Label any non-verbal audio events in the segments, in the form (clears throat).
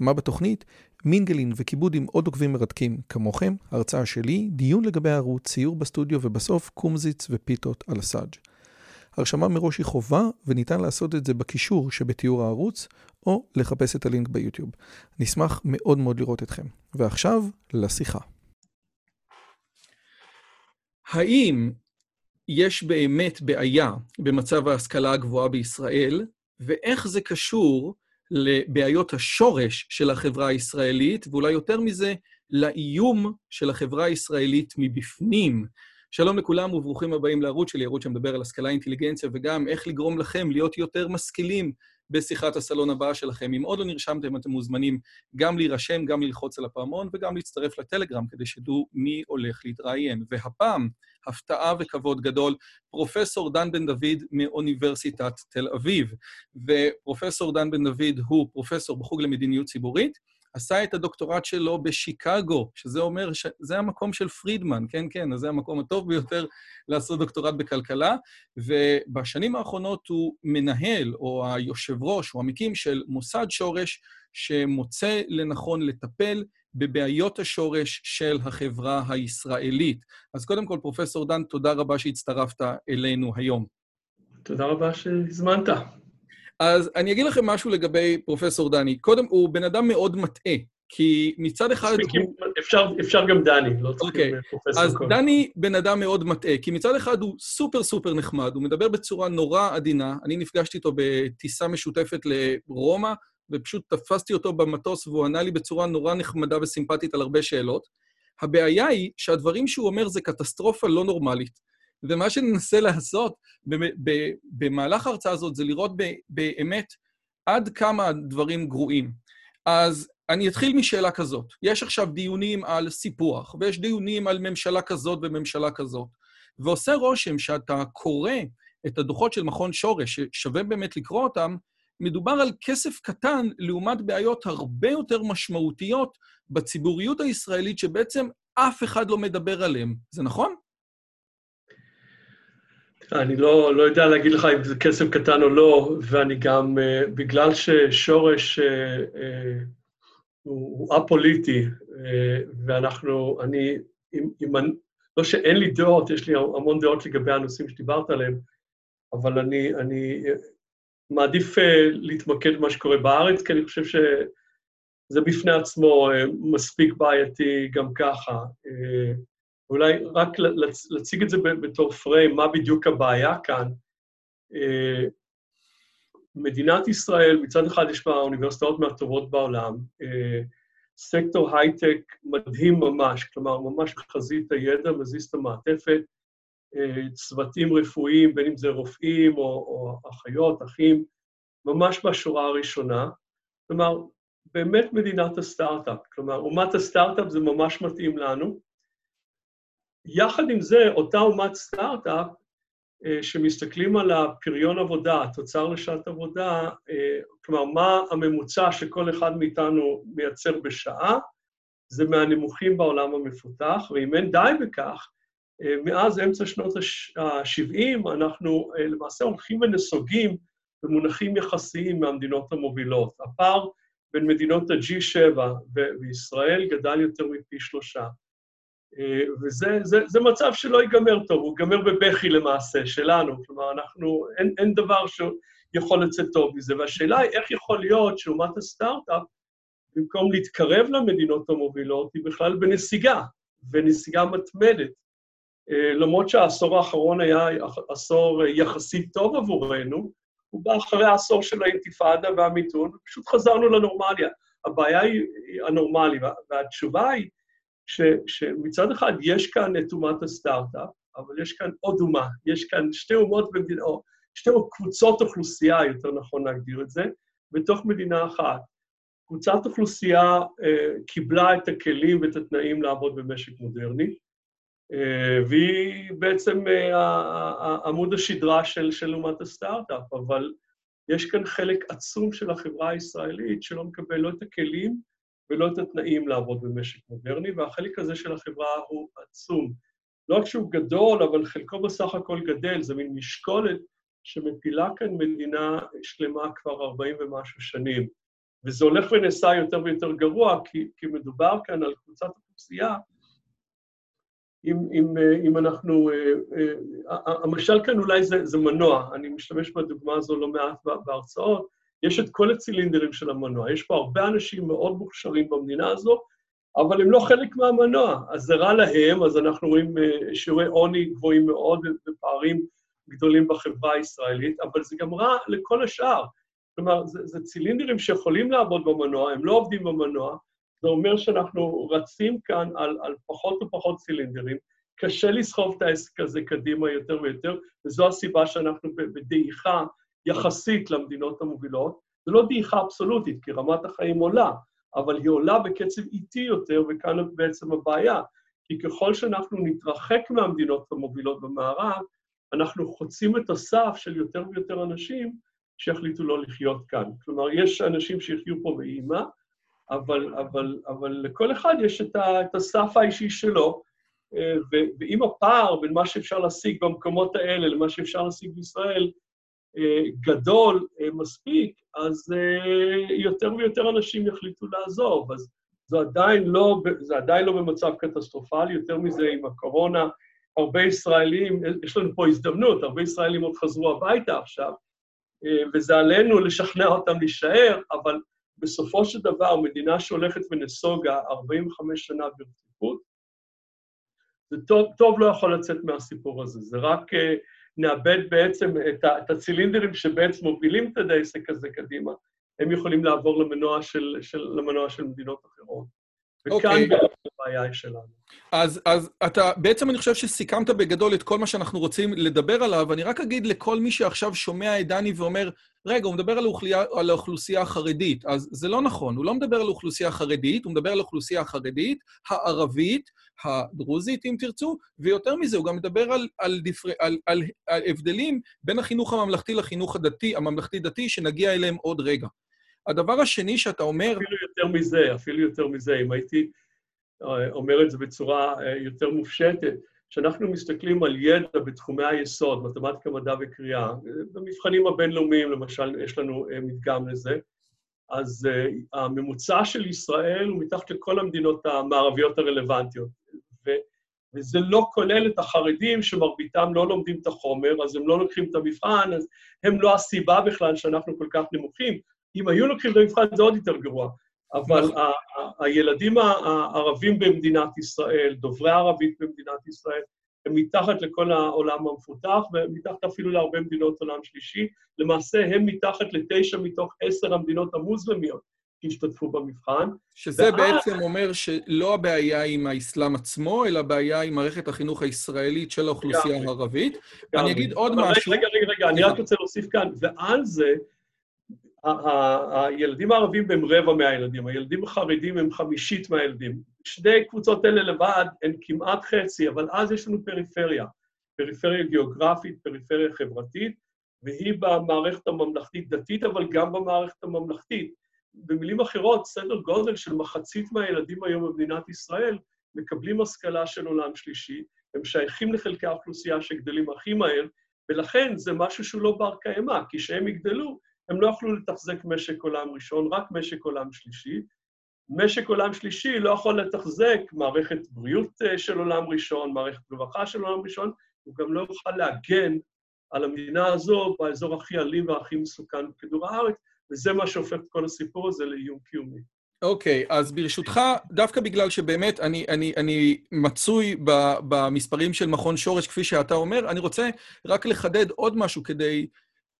מה בתוכנית? מינגלין וכיבוד עם עוד עוקבים מרתקים כמוכם, הרצאה שלי, דיון לגבי הערוץ, ציור בסטודיו ובסוף קומזיץ ופיתות על הסאג'. הרשמה מראש היא חובה וניתן לעשות את זה בקישור שבתיאור הערוץ או לחפש את הלינק ביוטיוב. נשמח מאוד מאוד לראות אתכם. ועכשיו, לשיחה. האם יש באמת בעיה במצב ההשכלה הגבוהה בישראל, ואיך זה קשור לבעיות השורש של החברה הישראלית, ואולי יותר מזה, לאיום של החברה הישראלית מבפנים. שלום לכולם וברוכים הבאים לערוץ שלי, ערוץ שמדבר על השכלה, אינטליגנציה, וגם איך לגרום לכם להיות יותר משכילים בשיחת הסלון הבאה שלכם. אם עוד לא נרשמתם, אתם מוזמנים גם להירשם, גם ללחוץ על הפעמון וגם להצטרף לטלגרם כדי שתדעו מי הולך להתראיין. והפעם, הפתעה וכבוד גדול, פרופסור דן בן דוד מאוניברסיטת תל אביב. ופרופסור דן בן דוד הוא פרופסור בחוג למדיניות ציבורית, עשה את הדוקטורט שלו בשיקגו, שזה אומר שזה המקום של פרידמן, כן, כן, אז זה המקום הטוב ביותר לעשות דוקטורט בכלכלה, ובשנים האחרונות הוא מנהל, או היושב ראש, או המקים של מוסד שורש, שמוצא לנכון לטפל בבעיות השורש של החברה הישראלית. אז קודם כל, פרופסור דן, תודה רבה שהצטרפת אלינו היום. תודה רבה שהזמנת. אז אני אגיד לכם משהו לגבי פרופסור דני. קודם, הוא בן אדם מאוד מטעה, כי מצד אחד הוא... אפשר, אפשר גם דני, לא צריך okay. אוקיי, פרופסור אז קודם. דני בן אדם מאוד מטעה, כי מצד אחד הוא סופר סופר נחמד, הוא מדבר בצורה נורא עדינה. אני נפגשתי איתו בטיסה משותפת לרומא, ופשוט תפסתי אותו במטוס והוא ענה לי בצורה נורא נחמדה וסימפטית על הרבה שאלות. הבעיה היא שהדברים שהוא אומר זה קטסטרופה לא נורמלית. ומה שננסה לעשות במהלך ההרצאה הזאת זה לראות באמת עד כמה הדברים גרועים. אז אני אתחיל משאלה כזאת. יש עכשיו דיונים על סיפוח, ויש דיונים על ממשלה כזאת וממשלה כזאת, ועושה רושם שאתה קורא את הדוחות של מכון שורש, ששווה באמת לקרוא אותם, מדובר על כסף קטן לעומת בעיות הרבה יותר משמעותיות בציבוריות הישראלית, שבעצם אף אחד לא מדבר עליהן. זה נכון? אני לא, לא יודע להגיד לך אם זה כסף קטן או לא, ואני גם, uh, בגלל ששורש uh, uh, הוא א-פוליטי, uh, ואנחנו, אני, אם, אם, לא שאין לי דעות, יש לי המון דעות לגבי הנושאים שדיברת עליהם, אבל אני, אני מעדיף להתמקד במה שקורה בארץ, כי אני חושב שזה בפני עצמו מספיק בעייתי גם ככה. אולי רק להציג את זה בתור פריים, מה בדיוק הבעיה כאן. אה, מדינת ישראל, מצד אחד יש בה אוניברסיטאות מהטובות בעולם, אה, סקטור הייטק מדהים ממש, כלומר, ממש חזית הידע, מזיז את המעטפת, אה, צוותים רפואיים, בין אם זה רופאים או, או אחיות, אחים, ממש בשורה הראשונה. כלומר, באמת מדינת הסטארט-אפ. כלומר, אומת הסטארט-אפ זה ממש מתאים לנו. יחד עם זה, אותה אומת סטארט-אפ, אה, שמסתכלים על הפריון עבודה, התוצר לשעת עבודה, אה, כלומר, מה הממוצע שכל אחד מאיתנו מייצר בשעה, זה מהנמוכים בעולם המפותח, ואם אין די בכך, אה, מאז אמצע שנות ה-70 אנחנו למעשה הולכים ונסוגים במונחים יחסיים מהמדינות המובילות. הפער בין מדינות ה-G7 וישראל גדל יותר מפי שלושה. אה, וזה זה, זה מצב שלא ייגמר טוב, הוא ייגמר בבכי למעשה, שלנו. כלומר, אנחנו, אין, אין דבר שיכול לצאת טוב מזה. והשאלה היא איך יכול להיות שאומת הסטארט-אפ, במקום להתקרב למדינות המובילות, היא בכלל בנסיגה, ונסיגה מתמדת. אה, למרות שהעשור האחרון היה עשור יחסית טוב עבורנו, הוא בא אחרי העשור של האינתיפאדה והמיתון, ופשוט חזרנו לנורמליה. הבעיה היא הנורמלי, והתשובה היא ש, שמצד אחד יש כאן את אומת הסטארט-אפ, אבל יש כאן עוד אומה, יש כאן שתי אומות במדינה, או שתי קבוצות אוכלוסייה, יותר נכון להגדיר את זה, בתוך מדינה אחת. קבוצת אוכלוסייה אה, קיבלה את הכלים ואת התנאים לעבוד במשק מודרני, והיא בעצם עמוד השדרה של, של אומת הסטארט-אפ, אבל יש כאן חלק עצום של החברה הישראלית שלא מקבל לא את הכלים ולא את התנאים לעבוד במשק מודרני, והחלק הזה של החברה הוא עצום. לא רק שהוא גדול, אבל חלקו בסך הכל גדל, זה מין משקולת שמפילה כאן מדינה שלמה כבר 40 ומשהו שנים. וזה הולך ונעשה יותר ויותר גרוע, כי, כי מדובר כאן על קבוצת אוכלוסייה אם, אם, אם אנחנו... אה, אה, המשל כאן אולי זה, זה מנוע, אני משתמש בדוגמה הזו לא מעט בהרצאות, יש את כל הצילינדרים של המנוע, יש פה הרבה אנשים מאוד מוכשרים במדינה הזו, אבל הם לא חלק מהמנוע, אז זה רע להם, אז אנחנו רואים אה, שיעורי עוני גבוהים מאוד ופערים גדולים בחברה הישראלית, אבל זה גם רע לכל השאר. כלומר, זה, זה צילינדרים שיכולים לעבוד במנוע, הם לא עובדים במנוע, זה אומר שאנחנו רצים כאן על, על פחות ופחות צילינדרים, קשה לסחוב את העסק הזה קדימה יותר ויותר, וזו הסיבה שאנחנו בדעיכה יחסית למדינות המובילות. זו לא דעיכה אבסולוטית, כי רמת החיים עולה, אבל היא עולה בקצב איטי יותר, וכאן בעצם הבעיה. כי ככל שאנחנו נתרחק מהמדינות המובילות במערב, אנחנו חוצים את הסף של יותר ויותר אנשים שיחליטו לא לחיות כאן. כלומר, יש אנשים שיחיו פה באימה, אבל, אבל, אבל לכל אחד יש את, ה, את הסף האישי שלו, אה, ואם הפער בין מה שאפשר להשיג במקומות האלה למה שאפשר להשיג בישראל גדול אה, מספיק, אז יותר ויותר אנשים יחליטו לעזוב. אז זה עדיין לא, זה עדיין לא במצב קטסטרופלי, יותר מזה עם הקורונה, הרבה ישראלים, יש לנו פה הזדמנות, הרבה ישראלים עוד חזרו הביתה עכשיו, וזה עלינו לשכנע אותם להישאר, אבל בסופו של דבר, מדינה שהולכת ונסוגה 45 שנה ברציפות, זה טוב, טוב לא יכול לצאת מהסיפור הזה, זה רק נאבד בעצם את, את הצילינדרים שבעצם מובילים את העסק הזה קדימה, הם יכולים לעבור למנוע של, של, למנוע של מדינות אחרות. וכאן okay. אוקיי. הבעיה שלנו. אז, אז אתה, בעצם אני חושב שסיכמת בגדול את כל מה שאנחנו רוצים לדבר עליו, אני רק אגיד לכל מי שעכשיו שומע את דני ואומר, רגע, הוא מדבר על, האוכליה, על האוכלוסייה החרדית, אז זה לא נכון, הוא לא מדבר על האוכלוסייה החרדית, הוא מדבר על האוכלוסייה החרדית, הערבית, הדרוזית, אם תרצו, ויותר מזה, הוא גם מדבר על, על, דפר, על, על, על הבדלים בין החינוך הממלכתי לחינוך הדתי, הממלכתי-דתי, שנגיע אליהם עוד רגע. הדבר השני שאתה אומר... אפילו יותר מזה, אפילו יותר מזה, אם הייתי אה, אומר את זה בצורה אה, יותר מופשטת, כשאנחנו מסתכלים על ידע בתחומי היסוד, מתמטיקה, מדע וקריאה, במבחנים הבינלאומיים, למשל, יש לנו אה, מדגם לזה, אז הממוצע של ישראל הוא מתחת לכל המדינות המערביות הרלוונטיות. וזה לא כולל את החרדים, שמרביתם לא לומדים את החומר, אז הם לא לוקחים את המבחן, אז הם לא הסיבה בכלל שאנחנו כל כך נמוכים. אם היו לוקחים את המבחן זה עוד יותר גרוע. אבל נכון. הילדים הערבים במדינת ישראל, דוברי ערבית במדינת ישראל, הם מתחת לכל העולם המפותח, ומתחת אפילו להרבה מדינות עולם שלישי. למעשה, הם מתחת לתשע מתוך עשר המדינות המוסלמיות שהשתתפו במבחן. שזה ואז... בעצם אומר שלא הבעיה עם האסלאם עצמו, אלא הבעיה עם מערכת החינוך הישראלית של האוכלוסייה הערבית. אני אגיד עוד משהו... רגע, רגע, רגע, אני רק רוצה להוסיף כאן, ועל זה, הילדים הערבים הם רבע מהילדים, הילדים החרדים הם חמישית מהילדים. שתי קבוצות אלה לבד הן כמעט חצי, אבל אז יש לנו פריפריה. פריפריה גיאוגרפית, פריפריה חברתית, והיא במערכת הממלכתית-דתית, אבל גם במערכת הממלכתית. במילים אחרות, סדר גודל של מחצית מהילדים היום במדינת ישראל מקבלים השכלה של עולם שלישי, הם שייכים לחלקי האוכלוסייה שגדלים הכי מהר, ולכן זה משהו שהוא לא בר קיימא, כי כשהם יגדלו, הם לא יכלו לתחזק משק עולם ראשון, רק משק עולם שלישי. משק עולם שלישי לא יכול לתחזק מערכת בריאות אה, של עולם ראשון, מערכת רווחה של עולם ראשון, הוא גם לא יוכל להגן על המדינה הזו באזור הכי אלים והכי מסוכן בכדור הארץ, וזה מה שהופך את כל הסיפור הזה לאיום קיומי. אוקיי, okay, אז ברשותך, דווקא בגלל שבאמת אני, אני, אני מצוי ב, במספרים של מכון שורש, כפי שאתה אומר, אני רוצה רק לחדד עוד משהו כדי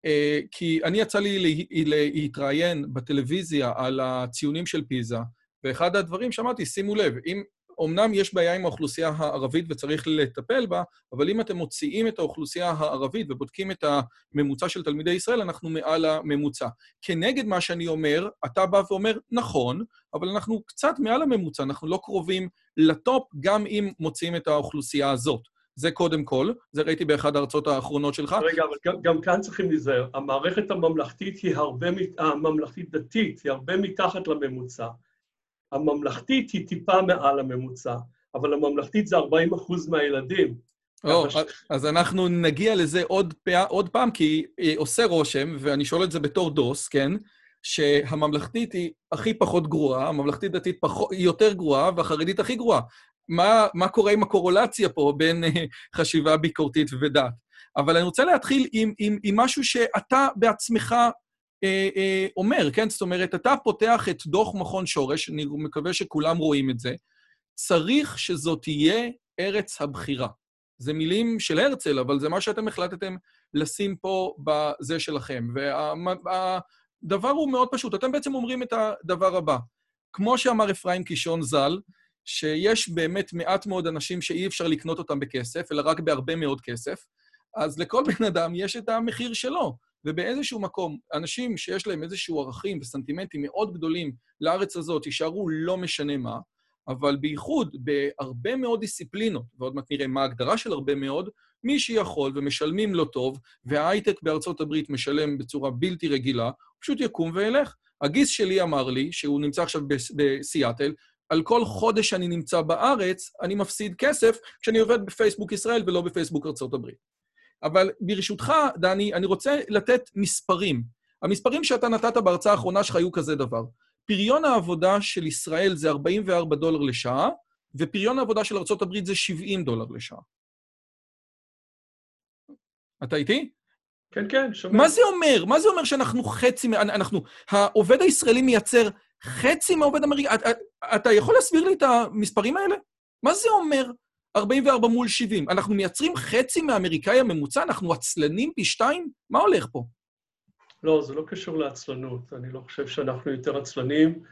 אה, כי אני יצא לי להתראיין בטלוויזיה על הציונים של פיזה, ואחד הדברים שאמרתי, שימו לב, אם אמנם יש בעיה עם האוכלוסייה הערבית וצריך לטפל בה, אבל אם אתם מוציאים את האוכלוסייה הערבית ובודקים את הממוצע של תלמידי ישראל, אנחנו מעל הממוצע. כנגד מה שאני אומר, אתה בא ואומר, נכון, אבל אנחנו קצת מעל הממוצע, אנחנו לא קרובים לטופ, גם אם מוצאים את האוכלוסייה הזאת. זה קודם כל, זה ראיתי באחד ההרצאות האחרונות שלך. רגע, אבל גם, גם כאן צריכים להיזהר. המערכת הממלכתית היא הרבה, הממלכתית-דתית היא הרבה מתחת לממוצע. הממלכתית היא טיפה מעל הממוצע, אבל הממלכתית זה 40 אחוז מהילדים. או, ש... אז אנחנו נגיע לזה עוד, פע... עוד פעם, כי אה, עושה רושם, ואני שואל את זה בתור דוס, כן? שהממלכתית היא הכי פחות גרועה, הממלכתית דתית פחות, היא יותר גרועה, והחרדית הכי גרועה. מה, מה קורה עם הקורולציה פה בין אה, חשיבה ביקורתית ודת? אבל אני רוצה להתחיל עם, עם, עם משהו שאתה בעצמך אומר, כן? זאת אומרת, אתה פותח את דוח מכון שורש, אני מקווה שכולם רואים את זה, צריך שזאת תהיה ארץ הבחירה. זה מילים של הרצל, אבל זה מה שאתם החלטתם לשים פה בזה שלכם. והדבר הוא מאוד פשוט. אתם בעצם אומרים את הדבר הבא. כמו שאמר אפרים קישון ז"ל, שיש באמת מעט מאוד אנשים שאי אפשר לקנות אותם בכסף, אלא רק בהרבה מאוד כסף, אז לכל בן אדם יש את המחיר שלו. ובאיזשהו מקום, אנשים שיש להם איזשהו ערכים וסנטימנטים מאוד גדולים לארץ הזאת, יישארו לא משנה מה, אבל בייחוד בהרבה מאוד דיסציפלינות, ועוד מעט נראה מה ההגדרה של הרבה מאוד, מי שיכול ומשלמים לו טוב, וההייטק בארצות הברית משלם בצורה בלתי רגילה, פשוט יקום וילך. הגיס שלי אמר לי, שהוא נמצא עכשיו בסיאטל, על כל חודש שאני נמצא בארץ, אני מפסיד כסף כשאני עובד בפייסבוק ישראל ולא בפייסבוק ארצות הברית. אבל ברשותך, דני, אני רוצה לתת מספרים. המספרים שאתה נתת בהרצאה האחרונה שלך היו כזה דבר. פריון העבודה של ישראל זה 44 דולר לשעה, ופריון העבודה של ארה"ב זה 70 דולר לשעה. אתה איתי? כן, כן, שומע. מה זה אומר? מה זה אומר שאנחנו חצי, אנחנו, העובד הישראלי מייצר חצי מהעובד האמריקאי? אתה, אתה יכול להסביר לי את המספרים האלה? מה זה אומר 44 מול 70? אנחנו מייצרים חצי מהאמריקאי הממוצע? אנחנו עצלנים פי שתיים? מה הולך פה? לא, זה לא קשור לעצלנות. אני לא חושב שאנחנו יותר עצלנים.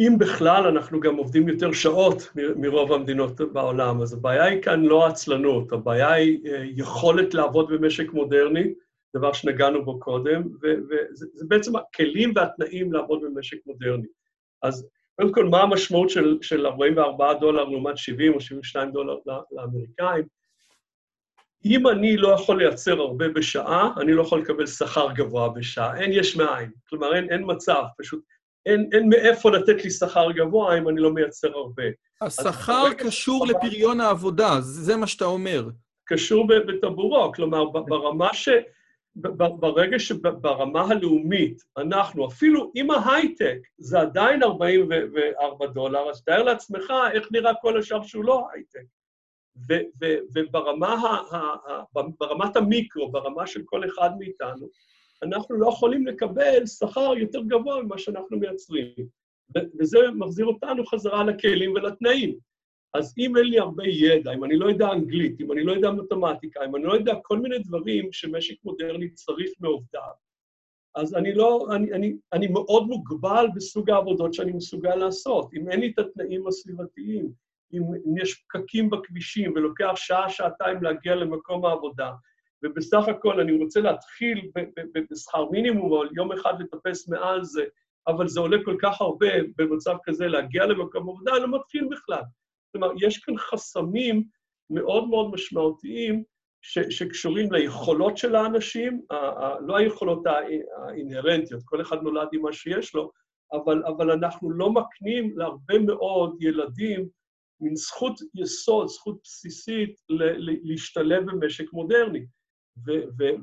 אם בכלל, אנחנו גם עובדים יותר שעות מרוב המדינות בעולם, אז הבעיה היא כאן לא עצלנות, הבעיה היא אה, יכולת לעבוד במשק מודרני, דבר שנגענו בו קודם, וזה בעצם הכלים והתנאים לעבוד במשק מודרני. אז קודם כל, מה המשמעות של, של 44 דולר לעומת 70 או 72 דולר לאמריקאים? אם אני לא יכול לייצר הרבה בשעה, אני לא יכול לקבל שכר גבוה בשעה. אין יש מאין. כלומר, אין, אין מצב, פשוט אין, אין מאיפה לתת לי שכר גבוה אם אני לא מייצר הרבה. השכר קשור לפריון העבודה, זה מה שאתה אומר. קשור בטבורו, כלומר, ברמה ש... ברגע שברמה הלאומית אנחנו, אפילו עם ההייטק, זה עדיין 44 דולר, אז תאר לעצמך איך נראה כל השאר שהוא לא הייטק. וברמת המיקרו, ברמה של כל אחד מאיתנו, אנחנו לא יכולים לקבל שכר יותר גבוה ממה שאנחנו מייצרים. וזה מחזיר אותנו חזרה לכלים ולתנאים. אז אם אין לי הרבה ידע, אם אני לא יודע אנגלית, אם אני לא יודע מתמטיקה, אם אני לא יודע כל מיני דברים שמשק מודרני צריך מעובדיו, אז אני לא, אני, אני, אני מאוד מוגבל בסוג העבודות שאני מסוגל לעשות. אם אין לי את התנאים הסביבתיים, אם, אם יש פקקים בכבישים ולוקח שעה, שעתיים להגיע למקום העבודה, ובסך הכל אני רוצה להתחיל בשכר מינימום, או יום אחד לטפס מעל זה, אבל זה עולה כל כך הרבה במצב כזה להגיע למקום עבודה, אני לא מתחיל בכלל. כלומר, יש כאן חסמים מאוד מאוד משמעותיים ש, שקשורים ליכולות של האנשים, ה, ה, לא היכולות האינהרנטיות, כל אחד נולד עם מה שיש לו, אבל, אבל אנחנו לא מקנים להרבה מאוד ילדים מין זכות יסוד, זכות בסיסית ל, ל, להשתלב במשק מודרני. ואני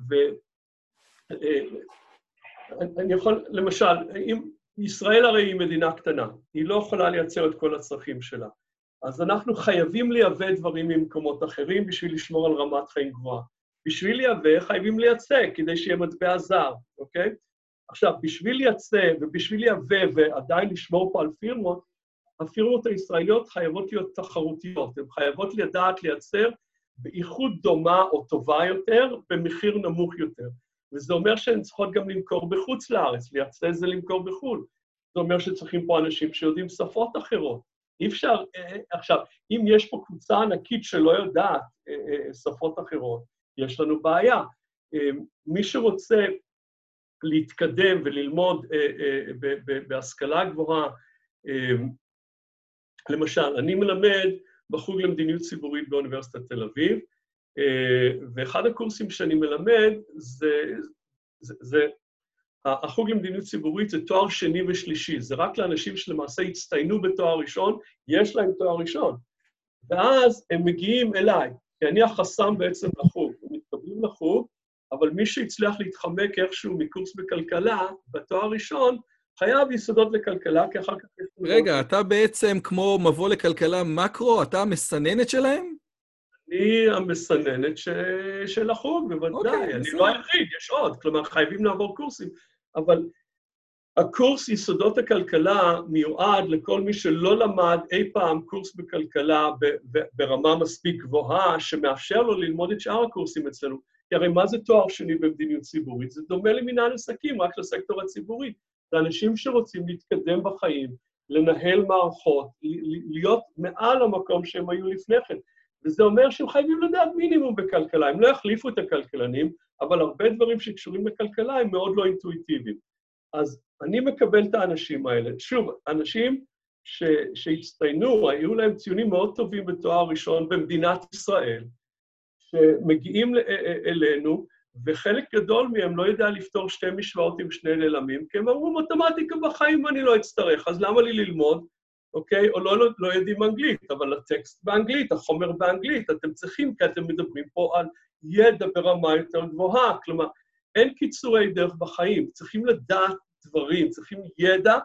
אה, יכול, למשל, אם ישראל הרי היא מדינה קטנה, היא לא יכולה לייצר את כל הצרכים שלה. אז אנחנו חייבים לייבא דברים ממקומות אחרים בשביל לשמור על רמת חיים גבוהה. בשביל לייבא חייבים לייצא כדי שיהיה מטבע זר, אוקיי? עכשיו, בשביל לייצא ובשביל לייבא ועדיין לשמור פה על פירמות, הפירמות הישראליות חייבות להיות תחרותיות, הן חייבות לדעת לייצר באיכות דומה או טובה יותר, במחיר נמוך יותר. וזה אומר שהן צריכות גם למכור בחוץ לארץ, לייצא זה למכור בחו"ל. זה אומר שצריכים פה אנשים שיודעים שפות אחרות. אי אפשר, אה, עכשיו, אם יש פה קבוצה ענקית שלא יודעת אה, אה, שפות אחרות, יש לנו בעיה. מי שרוצה להתקדם וללמוד בהשכלה גבוהה למשל, אני מלמד בחוג למדיניות ציבורית באוניברסיטת תל אביב, ואחד הקורסים שאני מלמד זה, זה, זה החוג למדיניות ציבורית זה תואר שני ושלישי, זה רק לאנשים שלמעשה הצטיינו בתואר ראשון, יש להם תואר ראשון. ואז הם מגיעים אליי, כי אני החסם בעצם לחוג. הם מתקבלים לחוג, אבל מי שהצליח להתחמק איכשהו מקורס בכלכלה, בתואר ראשון, חייב יסודות לכלכלה, כי אחר כך... רגע, אתה בעצם כמו מבוא לכלכלה מקרו, אתה המסננת שלהם? אני המסננת ש... של החוג, בוודאי. Okay, אוקיי, אני לא היחיד, יש עוד. כלומר, חייבים לעבור קורסים. אבל הקורס יסודות הכלכלה מיועד לכל מי שלא למד אי פעם קורס בכלכלה ברמה מספיק גבוהה, שמאפשר לו ללמוד את שאר הקורסים אצלנו. כי הרי מה זה תואר שני במדיניות ציבורית? זה דומה למנהל עסקים, רק לסקטור הציבורי. זה אנשים שרוצים להתקדם בחיים, לנהל מערכות, להיות מעל המקום שהם היו לפני כן. וזה אומר שהם חייבים לדעת מינימום בכלכלה. הם לא יחליפו את הכלכלנים, אבל הרבה דברים שקשורים לכלכלה הם מאוד לא אינטואיטיביים. אז אני מקבל את האנשים האלה. שוב, אנשים ש, שהצטיינו, היו להם ציונים מאוד טובים בתואר ראשון במדינת ישראל, שמגיעים אלינו, וחלק גדול מהם לא יודע לפתור שתי משוואות עם שני נעלמים, כי הם אמרו, מתמטיקה בחיים אני לא אצטרך, אז למה לי ללמוד? אוקיי? או לא, לא, לא יודעים אנגלית, אבל הטקסט באנגלית, החומר באנגלית, אתם צריכים, כי אתם מדברים פה על ידע ברמה יותר גבוהה. כלומר, אין קיצורי דרך בחיים, צריכים לדעת דברים, צריכים ידע,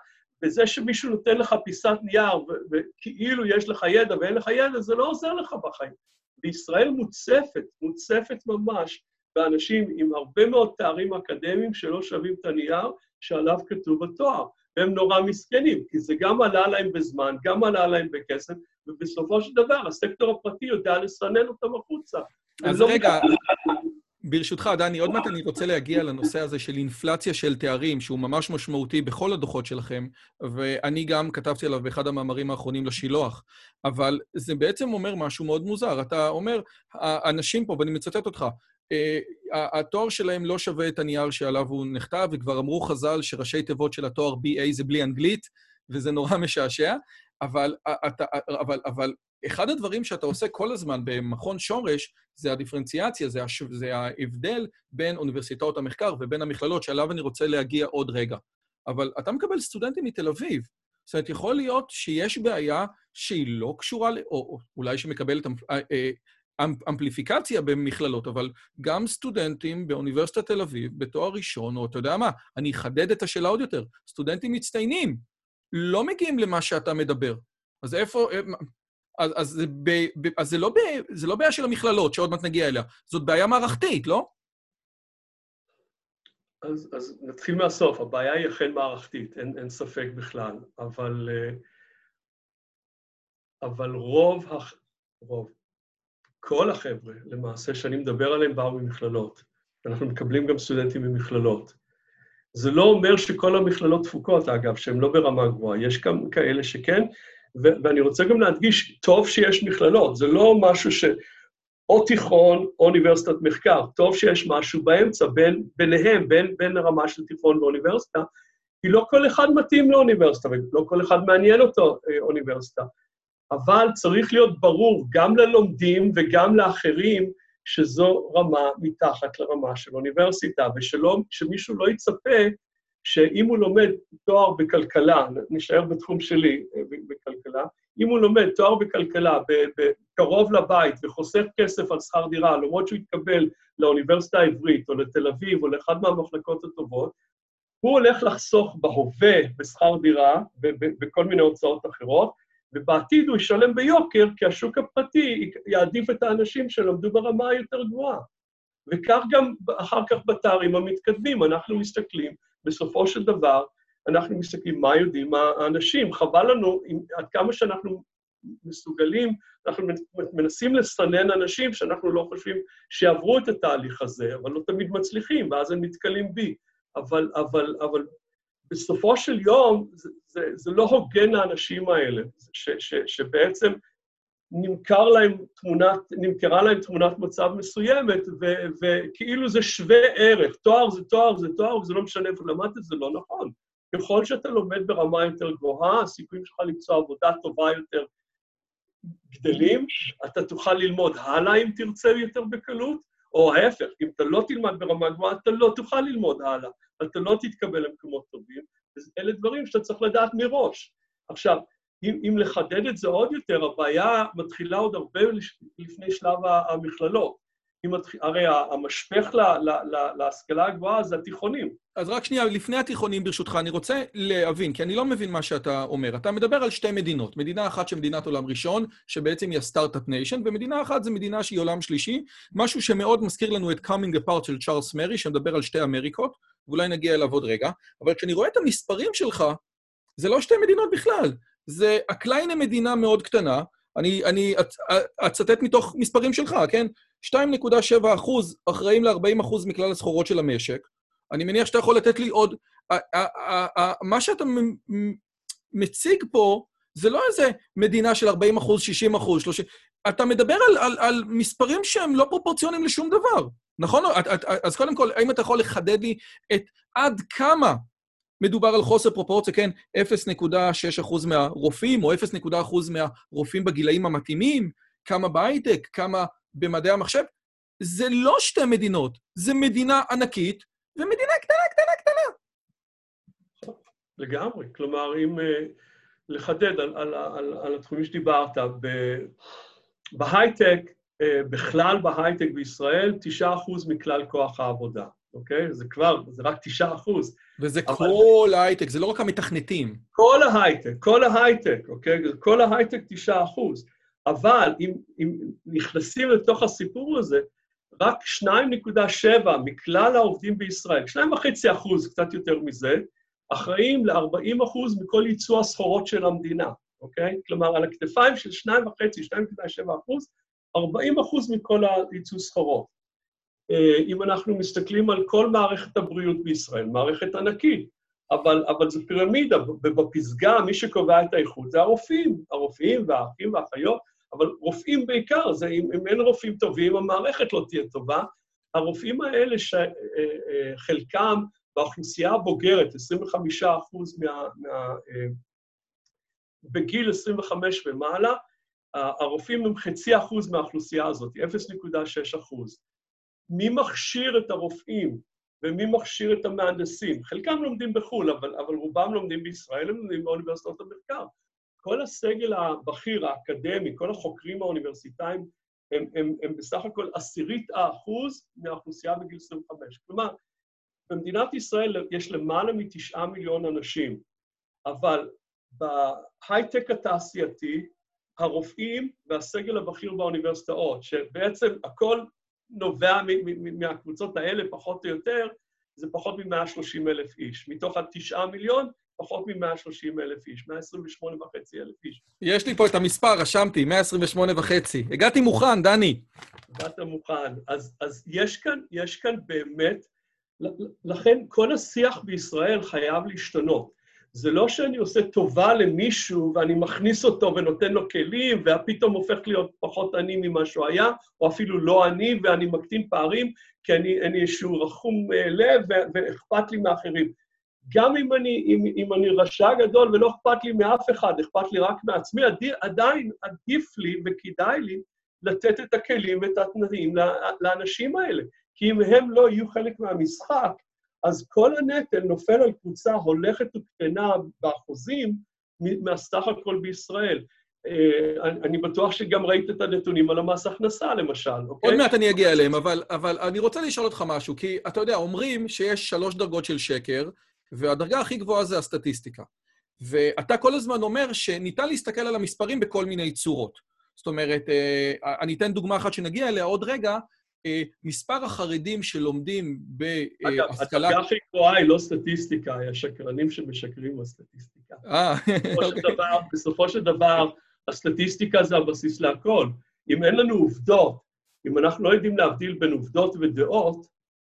וזה שמישהו נותן לך פיסת נייר וכאילו יש לך ידע ואין לך ידע, זה לא עוזר לך בחיים. בישראל מוצפת, מוצפת ממש, באנשים עם הרבה מאוד תארים אקדמיים שלא שווים את הנייר שעליו כתוב התואר. והם נורא מסכנים, כי זה גם עלה להם בזמן, גם עלה להם בכסף, ובסופו של דבר הסקטור הפרטי יודע לסנן אותם החוצה. אז לא רגע, ברשותך, דני, עוד מעט אני רוצה להגיע לנושא הזה של אינפלציה של תארים, שהוא ממש משמעותי בכל הדוחות שלכם, ואני גם כתבתי עליו באחד המאמרים האחרונים לשילוח, אבל זה בעצם אומר משהו מאוד מוזר. אתה אומר, האנשים פה, ואני מצטט אותך, התואר שלהם לא שווה את הנייר שעליו הוא נכתב, וכבר אמרו חז"ל שראשי תיבות של התואר BA זה בלי אנגלית, וזה נורא משעשע, אבל, אתה, אבל, אבל אחד הדברים שאתה עושה כל הזמן במכון שורש, זה הדיפרנציאציה, זה, הש... זה ההבדל בין אוניברסיטאות המחקר ובין המכללות, שעליו אני רוצה להגיע עוד רגע. אבל אתה מקבל סטודנטים מתל אביב. זאת אומרת, יכול להיות שיש בעיה שהיא לא קשורה. או, או אולי שמקבלת אה, אה, אמפליפיקציה במכללות, אבל גם סטודנטים באוניברסיטת תל אביב, בתואר ראשון, או אתה יודע מה, אני אחדד את השאלה עוד יותר, סטודנטים מצטיינים לא מגיעים למה שאתה מדבר. אז איפה... אה, אז, אז, זה, ב, ב, אז זה, לא ב, זה לא בעיה של המכללות, שעוד מעט נגיע אליה, זאת בעיה מערכתית, לא? אז, אז נתחיל מהסוף, הבעיה היא אכן מערכתית, אין, אין ספק בכלל, אבל, אה, אבל רוב, רוב, כל החבר'ה, למעשה, שאני מדבר עליהם, באו ממכללות. אנחנו מקבלים גם סטודנטים ממכללות. זה לא אומר שכל המכללות תפוקות, אגב, שהן לא ברמה גבוהה, יש גם כאלה שכן, ו- ואני רוצה גם להדגיש, טוב שיש מכללות, זה לא משהו ש... או תיכון או אוניברסיטת מחקר, טוב שיש משהו באמצע, בין, ביניהם, בין, בין הרמה של תיכון ואוניברסיטה, כי לא כל אחד מתאים לאוניברסיטה, ולא כל אחד מעניין אותו אה, אוניברסיטה. אבל צריך להיות ברור גם ללומדים וגם לאחרים שזו רמה מתחת לרמה של אוניברסיטה, ושמישהו לא יצפה שאם הוא לומד תואר בכלכלה, נשאר בתחום שלי אה, בכלכלה, אם הוא לומד תואר בכלכלה קרוב לבית וחוסך כסף על שכר דירה, למרות שהוא יתקבל לאוניברסיטה העברית או לתל אביב או לאחד מהמחלקות הטובות, הוא הולך לחסוך בהווה בשכר דירה ובכל מיני הוצאות אחרות, ובעתיד הוא ישלם ביוקר, כי השוק הפרטי יעדיף את האנשים שלמדו ברמה היותר גבוהה. וכך גם אחר כך בתארים המתקדמים, אנחנו מסתכלים, בסופו של דבר, אנחנו מסתכלים מה יודעים האנשים. חבל לנו, עד כמה שאנחנו מסוגלים, אנחנו מנסים לסנן אנשים שאנחנו לא חושבים שיעברו את התהליך הזה, אבל לא תמיד מצליחים, ואז הם נתקלים בי. אבל, אבל, אבל בסופו של יום, זה, זה, זה לא הוגן לאנשים האלה, ש, ש, שבעצם נמכר להם תמונת, נמכרה להם תמונת מצב מסוימת, ו, וכאילו זה שווה ערך. תואר זה תואר זה תואר, וזה לא משנה איפה למדת, זה לא נכון. ככל שאתה לומד ברמה יותר גבוהה, הסיכויים שלך למצוא עבודה טובה יותר גדלים, אתה תוכל ללמוד הלאה אם תרצה יותר בקלות, או ההפך, אם אתה לא תלמד ברמה גבוהה, אתה לא תוכל ללמוד הלאה, אתה לא תתקבל למקומות טובים. אלה דברים שאתה צריך לדעת מראש. עכשיו, אם, אם לחדד את זה עוד יותר, הבעיה מתחילה עוד הרבה לפני שלב המכללות. הרי המשפך להשכלה הגבוהה זה התיכונים. אז רק שנייה, לפני התיכונים, ברשותך, אני רוצה להבין, כי אני לא מבין מה שאתה אומר. אתה מדבר על שתי מדינות. מדינה אחת שמדינת עולם ראשון, שבעצם היא ה start-up nation, ומדינה אחת זה מדינה שהיא עולם שלישי, משהו שמאוד מזכיר לנו את Coming Apart של צ'ארלס מארי, שמדבר על שתי אמריקות, ואולי נגיע אליו עוד רגע, אבל כשאני רואה את המספרים שלך, זה לא שתי מדינות בכלל. זה הקליינה מדינה מאוד קטנה, אני, אני אצטט מתוך מספרים שלך, כן? 2.7 אחוז אחראים ל-40 אחוז מכלל הסחורות של המשק. אני מניח שאתה יכול לתת לי עוד... מה שאתה מציג פה זה לא איזה מדינה של 40 אחוז, 60 אחוז, 30... אתה מדבר על, על, על מספרים שהם לא פרופורציוניים לשום דבר, נכון? אז קודם כל, האם אתה יכול לחדד לי את עד כמה מדובר על חוסר פרופורציה, כן? 0.6% מהרופאים, או 0.1% מהרופאים בגילאים המתאימים, כמה בהייטק, כמה במדעי המחשב. זה לא שתי מדינות, זה מדינה ענקית ומדינה קטנה, קטנה, קטנה. לגמרי. כלומר, אם uh, לחדד על, על, על, על התחומים שדיברת, בהייטק, uh, בכלל בהייטק בישראל, 9% מכלל כוח העבודה. אוקיי? זה כבר, זה רק תשעה אחוז. וזה אבל... כל ההייטק, זה לא רק המתכנתים. כל ההייטק, כל ההייטק, אוקיי? כל ההייטק תשעה אחוז. אבל אם, אם נכנסים לתוך הסיפור הזה, רק 2.7 מכלל העובדים בישראל, 2.5 אחוז, קצת יותר מזה, אחראים ל-40 אחוז מכל ייצוא הסחורות של המדינה, אוקיי? כלומר, על הכתפיים של 2.5, 2.7 אחוז, 40 אחוז מכל הייצוא סחורות. אה, אם אנחנו מסתכלים על כל מערכת הבריאות בישראל, מערכת ענקית, אבל, אבל זו פירמידה, ובפסגה מי שקובע את האיכות זה הרופאים, הרופאים והאחים והאחיות, אבל רופאים בעיקר, זה אם, אם אין רופאים טובים, המערכת לא תהיה טובה. הרופאים האלה, שחלקם אה, באוכלוסייה הבוגרת, 25 אחוז מה... מה אה, בגיל 25 ומעלה, הרופאים הם חצי אחוז מהאוכלוסייה הזאת, 0.6 אחוז. מי מכשיר את הרופאים ומי מכשיר את המהנדסים? חלקם לומדים בחו"ל, אבל, אבל רובם לומדים בישראל, הם לומדים באוניברסיטאות המחקר. כל הסגל הבכיר, האקדמי, כל החוקרים האוניברסיטאיים, הם, הם, הם בסך הכל עשירית האחוז מהאוכלוסייה בגיל 25. כלומר, במדינת ישראל יש למעלה מתשעה מיליון אנשים, אבל בהייטק התעשייתי, הרופאים והסגל הבכיר באוניברסיטאות, שבעצם הכל נובע מהקבוצות האלה, פחות או יותר, זה פחות מ-130 אלף איש. מתוך התשעה מיליון, פחות מ-130 אלף איש, 128 וחצי אלף איש. יש לי פה את המספר, רשמתי, 128 וחצי. הגעתי מוכן, דני. הגעת מוכן. אז, אז יש, כאן, יש כאן באמת, לכן כל השיח בישראל חייב להשתנות. זה לא שאני עושה טובה למישהו ואני מכניס אותו ונותן לו כלים, ופתאום הופך להיות פחות עני ממה שהוא היה, או אפילו לא עני ואני מקטין פערים, כי אני, אני איזשהו רחום אה, לב ואכפת לי מאחרים. גם אם אני, אם, אם אני רשע גדול ולא אכפת לי מאף אחד, אכפת לי רק מעצמי, עדיין עדיף לי וכדאי לי לתת את הכלים ואת התנאים לאנשים האלה. כי אם הם לא יהיו חלק מהמשחק, אז כל הנטל נופל על קבוצה הולכת וקטנה באחוזים מהסך הכל בישראל. אה, אני בטוח שגם ראית את הנתונים על המס הכנסה, למשל, אוקיי? עוד מעט אני אגיע אליהם, אבל, אבל אני רוצה לשאול אותך משהו, כי אתה יודע, אומרים שיש שלוש דרגות של שקר, והדרגה הכי גבוהה זה הסטטיסטיקה. ואתה כל הזמן אומר שניתן להסתכל על המספרים בכל מיני צורות. זאת אומרת, אה, אני אתן דוגמה אחת שנגיע אליה עוד רגע, מספר החרדים שלומדים בהשכלה... אגב, הדרגה הכי גבוהה היא לא סטטיסטיקה, היא השקרנים שמשקרים בסטטיסטיקה. אה, (laughs) אוקיי. בסופו של דבר, הסטטיסטיקה זה הבסיס להכל. אם אין לנו עובדות, אם אנחנו לא יודעים להבדיל בין עובדות ודעות,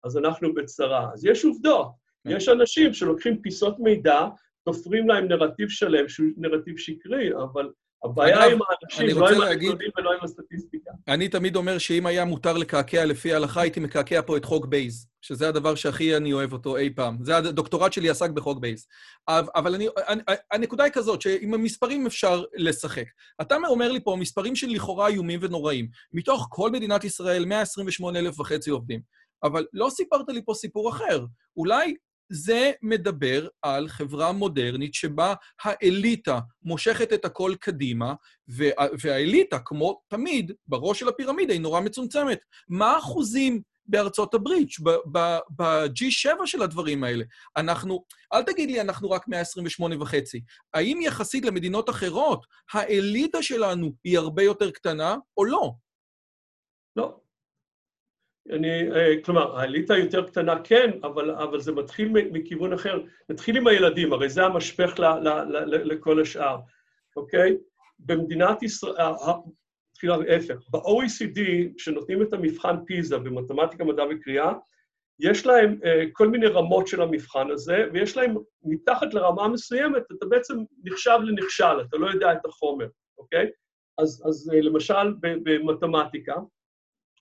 אז אנחנו בצרה. אז יש עובדות. כן. יש אנשים שלוקחים פיסות מידע, תופרים להם נרטיב שלם, שהוא נרטיב שקרי, אבל הבעיה עם האנשים, לא עם הנתונים ולא עם הסטטיסטיקה. אני תמיד אומר שאם היה מותר לקעקע לפי ההלכה, הייתי מקעקע פה את חוק בייז, שזה הדבר שהכי אני אוהב אותו אי פעם. זה הדוקטורט שלי עסק בחוק בייז. אבל אני, הנקודה היא כזאת, שעם המספרים אפשר לשחק. אתה אומר לי פה מספרים של לכאורה איומים ונוראים. מתוך כל מדינת ישראל, 128 אלף וחצי עובדים. אבל לא סיפרת לי פה סיפור אחר. אולי זה מדבר על חברה מודרנית שבה האליטה מושכת את הכל קדימה, והאליטה, כמו תמיד, בראש של הפירמידה היא נורא מצומצמת. מה האחוזים בארצות הברית, ב-G7 של הדברים האלה? אנחנו, אל תגיד לי, אנחנו רק 128 וחצי. האם יחסית למדינות אחרות, האליטה שלנו היא הרבה יותר קטנה או לא? לא. אני, אה, כלומר, האליטה יותר קטנה כן, אבל, אבל זה מתחיל מכיוון אחר. נתחיל עם הילדים, הרי זה המשפך ל, ל, ל, לכל השאר, אוקיי? במדינת ישראל, נתחיל להפך, ב-OECD, כשנותנים את המבחן פיזה במתמטיקה, מדע וקריאה, יש להם uh, כל מיני רמות של המבחן הזה, ויש להם, מתחת לרמה מסוימת, אתה בעצם נחשב לנכשל, אתה לא יודע את החומר, אוקיי? אז, אז uh, למשל במתמטיקה,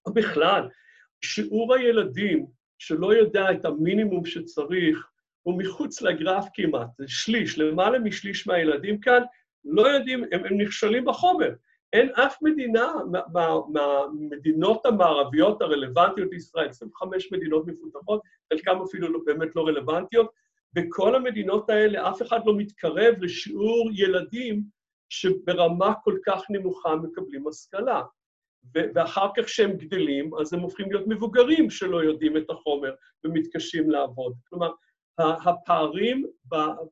או בכלל, שיעור הילדים שלא יודע את המינימום שצריך, הוא מחוץ לגרף כמעט, זה שליש, למעלה משליש מהילדים כאן לא יודעים, הם, הם נכשלים בחומר. אין אף מדינה מהמדינות המערביות הרלוונטיות לישראל, 25 מדינות מפותחות, חלקן אפילו לא, באמת לא רלוונטיות, בכל המדינות האלה אף אחד לא מתקרב לשיעור ילדים שברמה כל כך נמוכה מקבלים השכלה. ואחר כך כשהם גדלים, אז הם הופכים להיות מבוגרים שלא יודעים את החומר ומתקשים לעבוד. כלומר, הפערים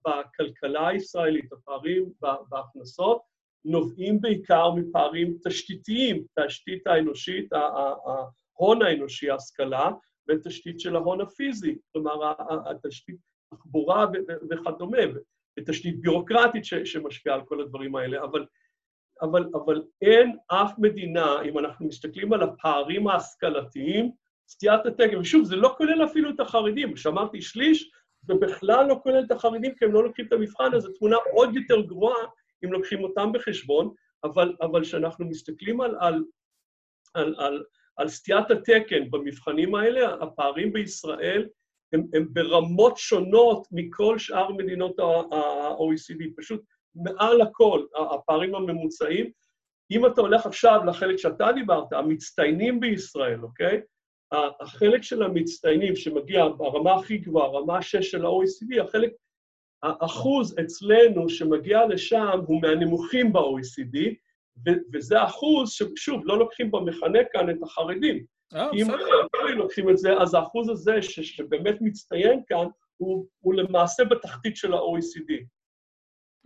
בכלכלה הישראלית, הפערים בהכנסות, נובעים בעיקר מפערים תשתיתיים, תשתית האנושית, ההון האנושי, ההשכלה, ותשתית של ההון הפיזי, כלומר, התשתית תחבורה וכדומה, ותשתית ביורוקרטית שמשפיעה על כל הדברים האלה, אבל אבל, אבל אין אף מדינה, אם אנחנו מסתכלים על הפערים ההשכלתיים, סטיית התקן, ושוב, זה לא כולל אפילו את החרדים, כשאמרתי שליש, זה בכלל לא כולל את החרדים, כי הם לא לוקחים את המבחן, אז התמונה עוד יותר גרועה אם לוקחים אותם בחשבון, אבל כשאנחנו מסתכלים על, על, על, על, על סטיית התקן במבחנים האלה, הפערים בישראל הם, הם ברמות שונות מכל שאר מדינות ה-OECD, פשוט מעל הכל, הפערים הממוצעים. אם אתה הולך עכשיו לחלק שאתה דיברת, המצטיינים בישראל, אוקיי? החלק של המצטיינים שמגיע ברמה הכי גבוהה, רמה 6 של ה-OECD, החלק, האחוז אצלנו שמגיע לשם הוא מהנמוכים ב-OECD, וזה אחוז ששוב, לא לוקחים במכנה כאן את החרדים. אה, אם לוקחים את זה, אז האחוז הזה שבאמת מצטיין כאן, הוא, הוא למעשה בתחתית של ה-OECD.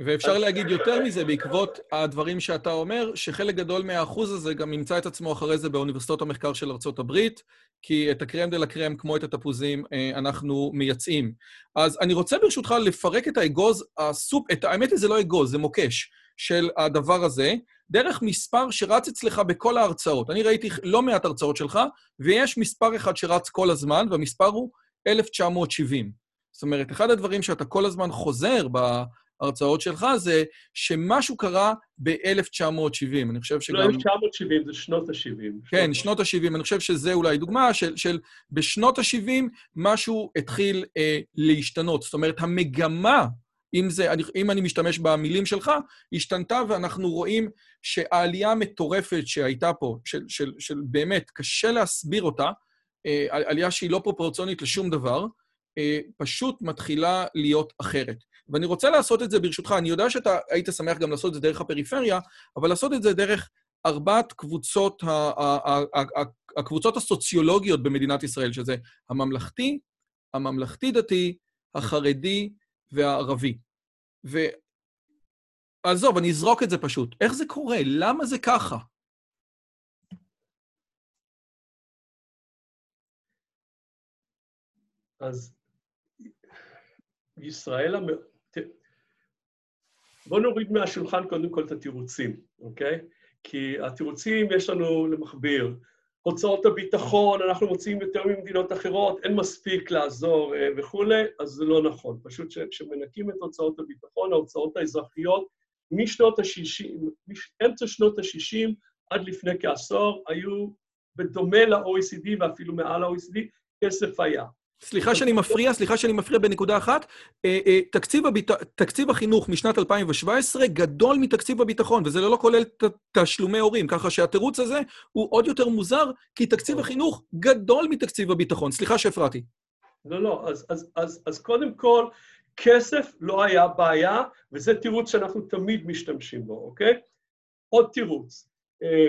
ואפשר להגיד יותר מזה, בעקבות הדברים שאתה אומר, שחלק גדול מהאחוז הזה גם ימצא את עצמו אחרי זה באוניברסיטאות המחקר של הברית, כי את הקרם דה לה קרם, כמו את התפוזים, אה, אנחנו מייצאים. אז אני רוצה ברשותך לפרק את האגוז, הסופ... את... האמת היא זה לא אגוז, זה מוקש של הדבר הזה, דרך מספר שרץ אצלך בכל ההרצאות. אני ראיתי לא מעט הרצאות שלך, ויש מספר אחד שרץ כל הזמן, והמספר הוא 1970. זאת אומרת, אחד הדברים שאתה כל הזמן חוזר ב... ההרצאות שלך, זה שמשהו קרה ב-1970. אני חושב שגם... לא 1970, זה שנות ה-70. כן, שנות ה-70. אני חושב שזה אולי דוגמה של, של בשנות ה-70 משהו התחיל אה, להשתנות. זאת אומרת, המגמה, אם, זה, אם אני משתמש במילים שלך, השתנתה, ואנחנו רואים שהעלייה המטורפת שהייתה פה, של, של, של באמת, קשה להסביר אותה, אה, עלייה שהיא לא פרופורציונית לשום דבר, אה, פשוט מתחילה להיות אחרת. ואני רוצה לעשות את זה ברשותך, אני יודע שאתה היית שמח גם לעשות את זה דרך הפריפריה, אבל לעשות את זה דרך ארבעת קבוצות, הקבוצות הסוציולוגיות במדינת ישראל, שזה הממלכתי, הממלכתי-דתי, החרדי והערבי. ועזוב, אני אזרוק את זה פשוט. איך זה קורה? למה זה ככה? אז ישראל בואו נוריד מהשולחן קודם כל את התירוצים, אוקיי? כי התירוצים יש לנו למכביר. הוצאות הביטחון, אנחנו מוצאים יותר ממדינות אחרות, אין מספיק לעזור אה, וכולי, אז זה לא נכון. פשוט כשמנקים את הוצאות הביטחון, ההוצאות האזרחיות משנות ה-60, אמצע שנות ה-60 עד לפני כעשור, היו בדומה ל-OECD ואפילו מעל ה-OECD, כסף היה. סליחה שאני מפריע, סליחה שאני מפריע בנקודה אחת. אה, אה, תקציב, הביט... תקציב החינוך משנת 2017 גדול מתקציב הביטחון, וזה לא כולל תשלומי הורים, ככה שהתירוץ הזה הוא עוד יותר מוזר, כי תקציב החינוך גדול מתקציב הביטחון. סליחה שהפרעתי. לא, לא, אז, אז, אז, אז קודם כל, כסף לא היה בעיה, וזה תירוץ שאנחנו תמיד משתמשים בו, אוקיי? עוד תירוץ, אה,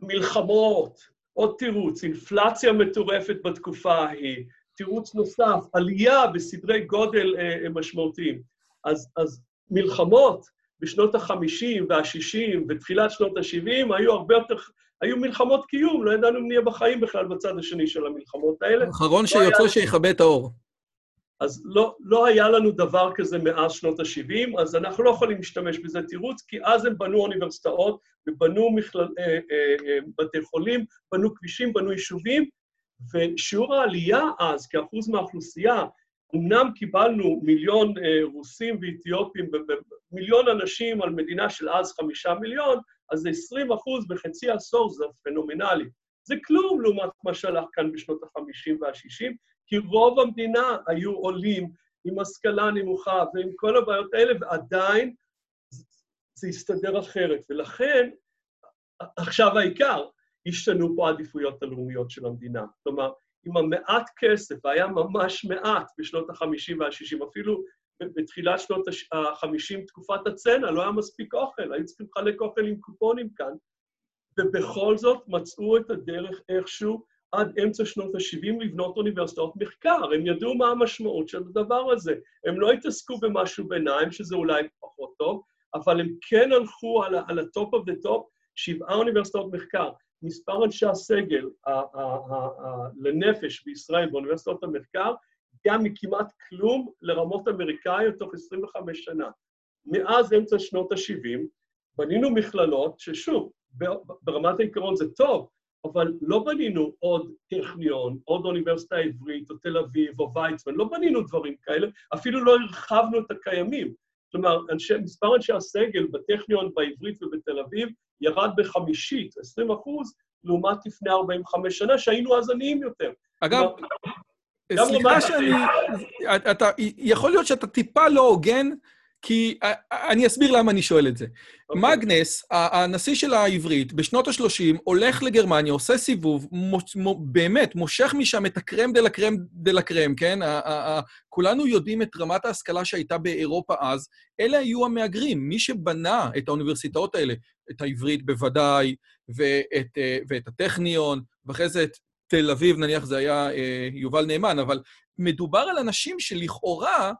מלחמות, עוד תירוץ, אינפלציה מטורפת בתקופה ההיא, תירוץ נוסף, עלייה בסדרי גודל אה, משמעותיים. אז, אז מלחמות בשנות ה-50 וה-60 ותחילת שנות ה-70 היו הרבה יותר, היו מלחמות קיום, לא ידענו אם נהיה בחיים בכלל בצד השני של המלחמות האלה. האחרון לא שיוצא שיכבה את האור. אז לא, לא היה לנו דבר כזה מאז שנות ה-70, אז אנחנו לא יכולים להשתמש בזה תירוץ, כי אז הם בנו אוניברסיטאות ובנו מכלל, אה, אה, אה, בתי חולים, בנו כבישים, בנו יישובים, ושיעור העלייה אז, כאחוז מהאוכלוסייה, אמנם קיבלנו מיליון אה, רוסים ואתיופים, מיליון אנשים על מדינה של אז חמישה מיליון, אז זה 20 אחוז בחצי עשור, זה פנומנלי. זה כלום לעומת מה שהלך כאן בשנות ה-50 וה-60, כי רוב המדינה היו עולים עם השכלה נמוכה ועם כל הבעיות האלה, ועדיין זה הסתדר אחרת. ולכן, עכשיו העיקר, השתנו פה העדיפויות הלאומיות של המדינה. כלומר, עם המעט כסף, והיה ממש מעט בשנות ה-50 וה-60, אפילו בתחילת שנות ה-50, תקופת הצנע, לא היה מספיק אוכל, היו צריכים לחלק אוכל עם קופונים כאן, ובכל זאת מצאו את הדרך איכשהו עד אמצע שנות ה-70 לבנות אוניברסיטאות מחקר. הם ידעו מה המשמעות של הדבר הזה. הם לא התעסקו במשהו ביניים, שזה אולי פחות טוב, אבל הם כן הלכו על ה-top of the top, שבעה אוניברסיטאות מחקר. מספר אנשי הסגל לנפש בישראל באוניברסיטאות המחקר, גם מכמעט כלום לרמות אמריקאיות תוך 25 שנה. מאז אמצע שנות ה-70 בנינו מכללות, ששוב, ברמת העיקרון זה טוב, אבל לא בנינו עוד טכניון, עוד אוניברסיטה עברית, או תל אביב, או ויצמן, לא בנינו דברים כאלה, אפילו לא הרחבנו את הקיימים. כלומר, אנשי, מספר אנשי הסגל בטכניון, בעברית ובתל אביב, ירד בחמישית, 20 אחוז, לעומת לפני 45 שנה, שהיינו אז עניים יותר. אגב, סליחה שאני... אתה, יכול להיות שאתה טיפה לא הוגן, כי אני אסביר למה אני שואל את זה. Okay. אוקיי. מגנס, הנשיא של העברית, בשנות ה-30, הולך לגרמניה, עושה סיבוב, מוש, באמת, מושך משם את הקרם דה לקרם דה לקרם, כן? כולנו יודעים את רמת ההשכלה שהייתה באירופה אז. אלה היו המהגרים, מי שבנה את האוניברסיטאות האלה, את העברית בוודאי, ואת, ואת הטכניון, ואחרי זה את תל אביב, נניח זה היה אה, יובל נאמן, אבל מדובר על אנשים שלכאורה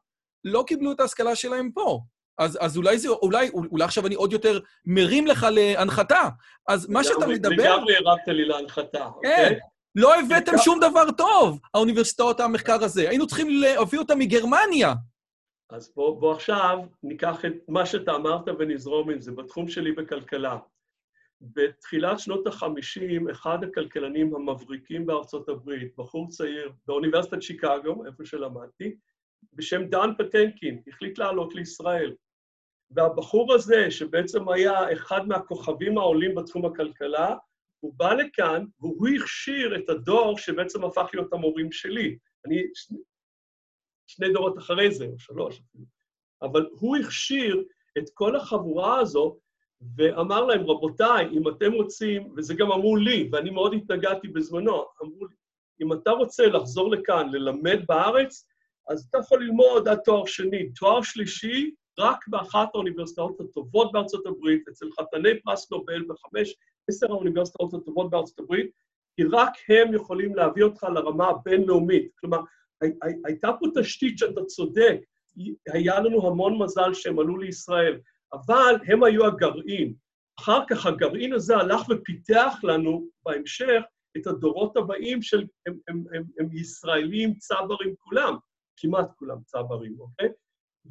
לא קיבלו את ההשכלה שלהם פה. אז, אז אולי זה, אולי, אולי עכשיו אני עוד יותר מרים לך להנחתה. אז מה שאתה מדבר... לגמרי הרמת לי להנחתה, אוקיי? כן. לא הבאתם שום דבר טוב, האוניברסיטאות המחקר הזה. היינו צריכים להביא אותם מגרמניה. אז בוא, בוא עכשיו ניקח את מה שאתה אמרת ונזרום עם זה, בתחום שלי בכלכלה. בתחילת שנות ה-50, אחד הכלכלנים המבריקים בארצות הברית, בחור צעיר באוניברסיטת שיקגו, איפה שלמדתי, בשם דן פטנקין, החליט לעלות לישראל. והבחור הזה, שבעצם היה אחד מהכוכבים העולים בתחום הכלכלה, הוא בא לכאן והוא הכשיר את הדור שבעצם הפך להיות המורים שלי. אני שני, שני דורות אחרי זה, או שלוש אפילו. אבל הוא הכשיר את כל החבורה הזו ואמר להם, רבותיי, אם אתם רוצים, וזה גם אמרו לי, ואני מאוד התנגדתי בזמנו, אמרו לי, אם אתה רוצה לחזור לכאן ללמד בארץ, אז אתה יכול ללמוד עד תואר שני. תואר שלישי, רק באחת האוניברסיטאות הטובות בארצות הברית, אצל חתני פרס נובל בחמש, עשר האוניברסיטאות הטובות בארצות הברית, כי רק הם יכולים להביא אותך לרמה הבינלאומית. כלומר, הייתה פה תשתית שאתה צודק, היה לנו המון מזל שהם עלו לישראל, אבל הם היו הגרעין. אחר כך הגרעין הזה הלך ופיתח לנו בהמשך את הדורות הבאים של, הם, הם, הם, הם ישראלים צברים כולם. כמעט כולם צברים, אוקיי?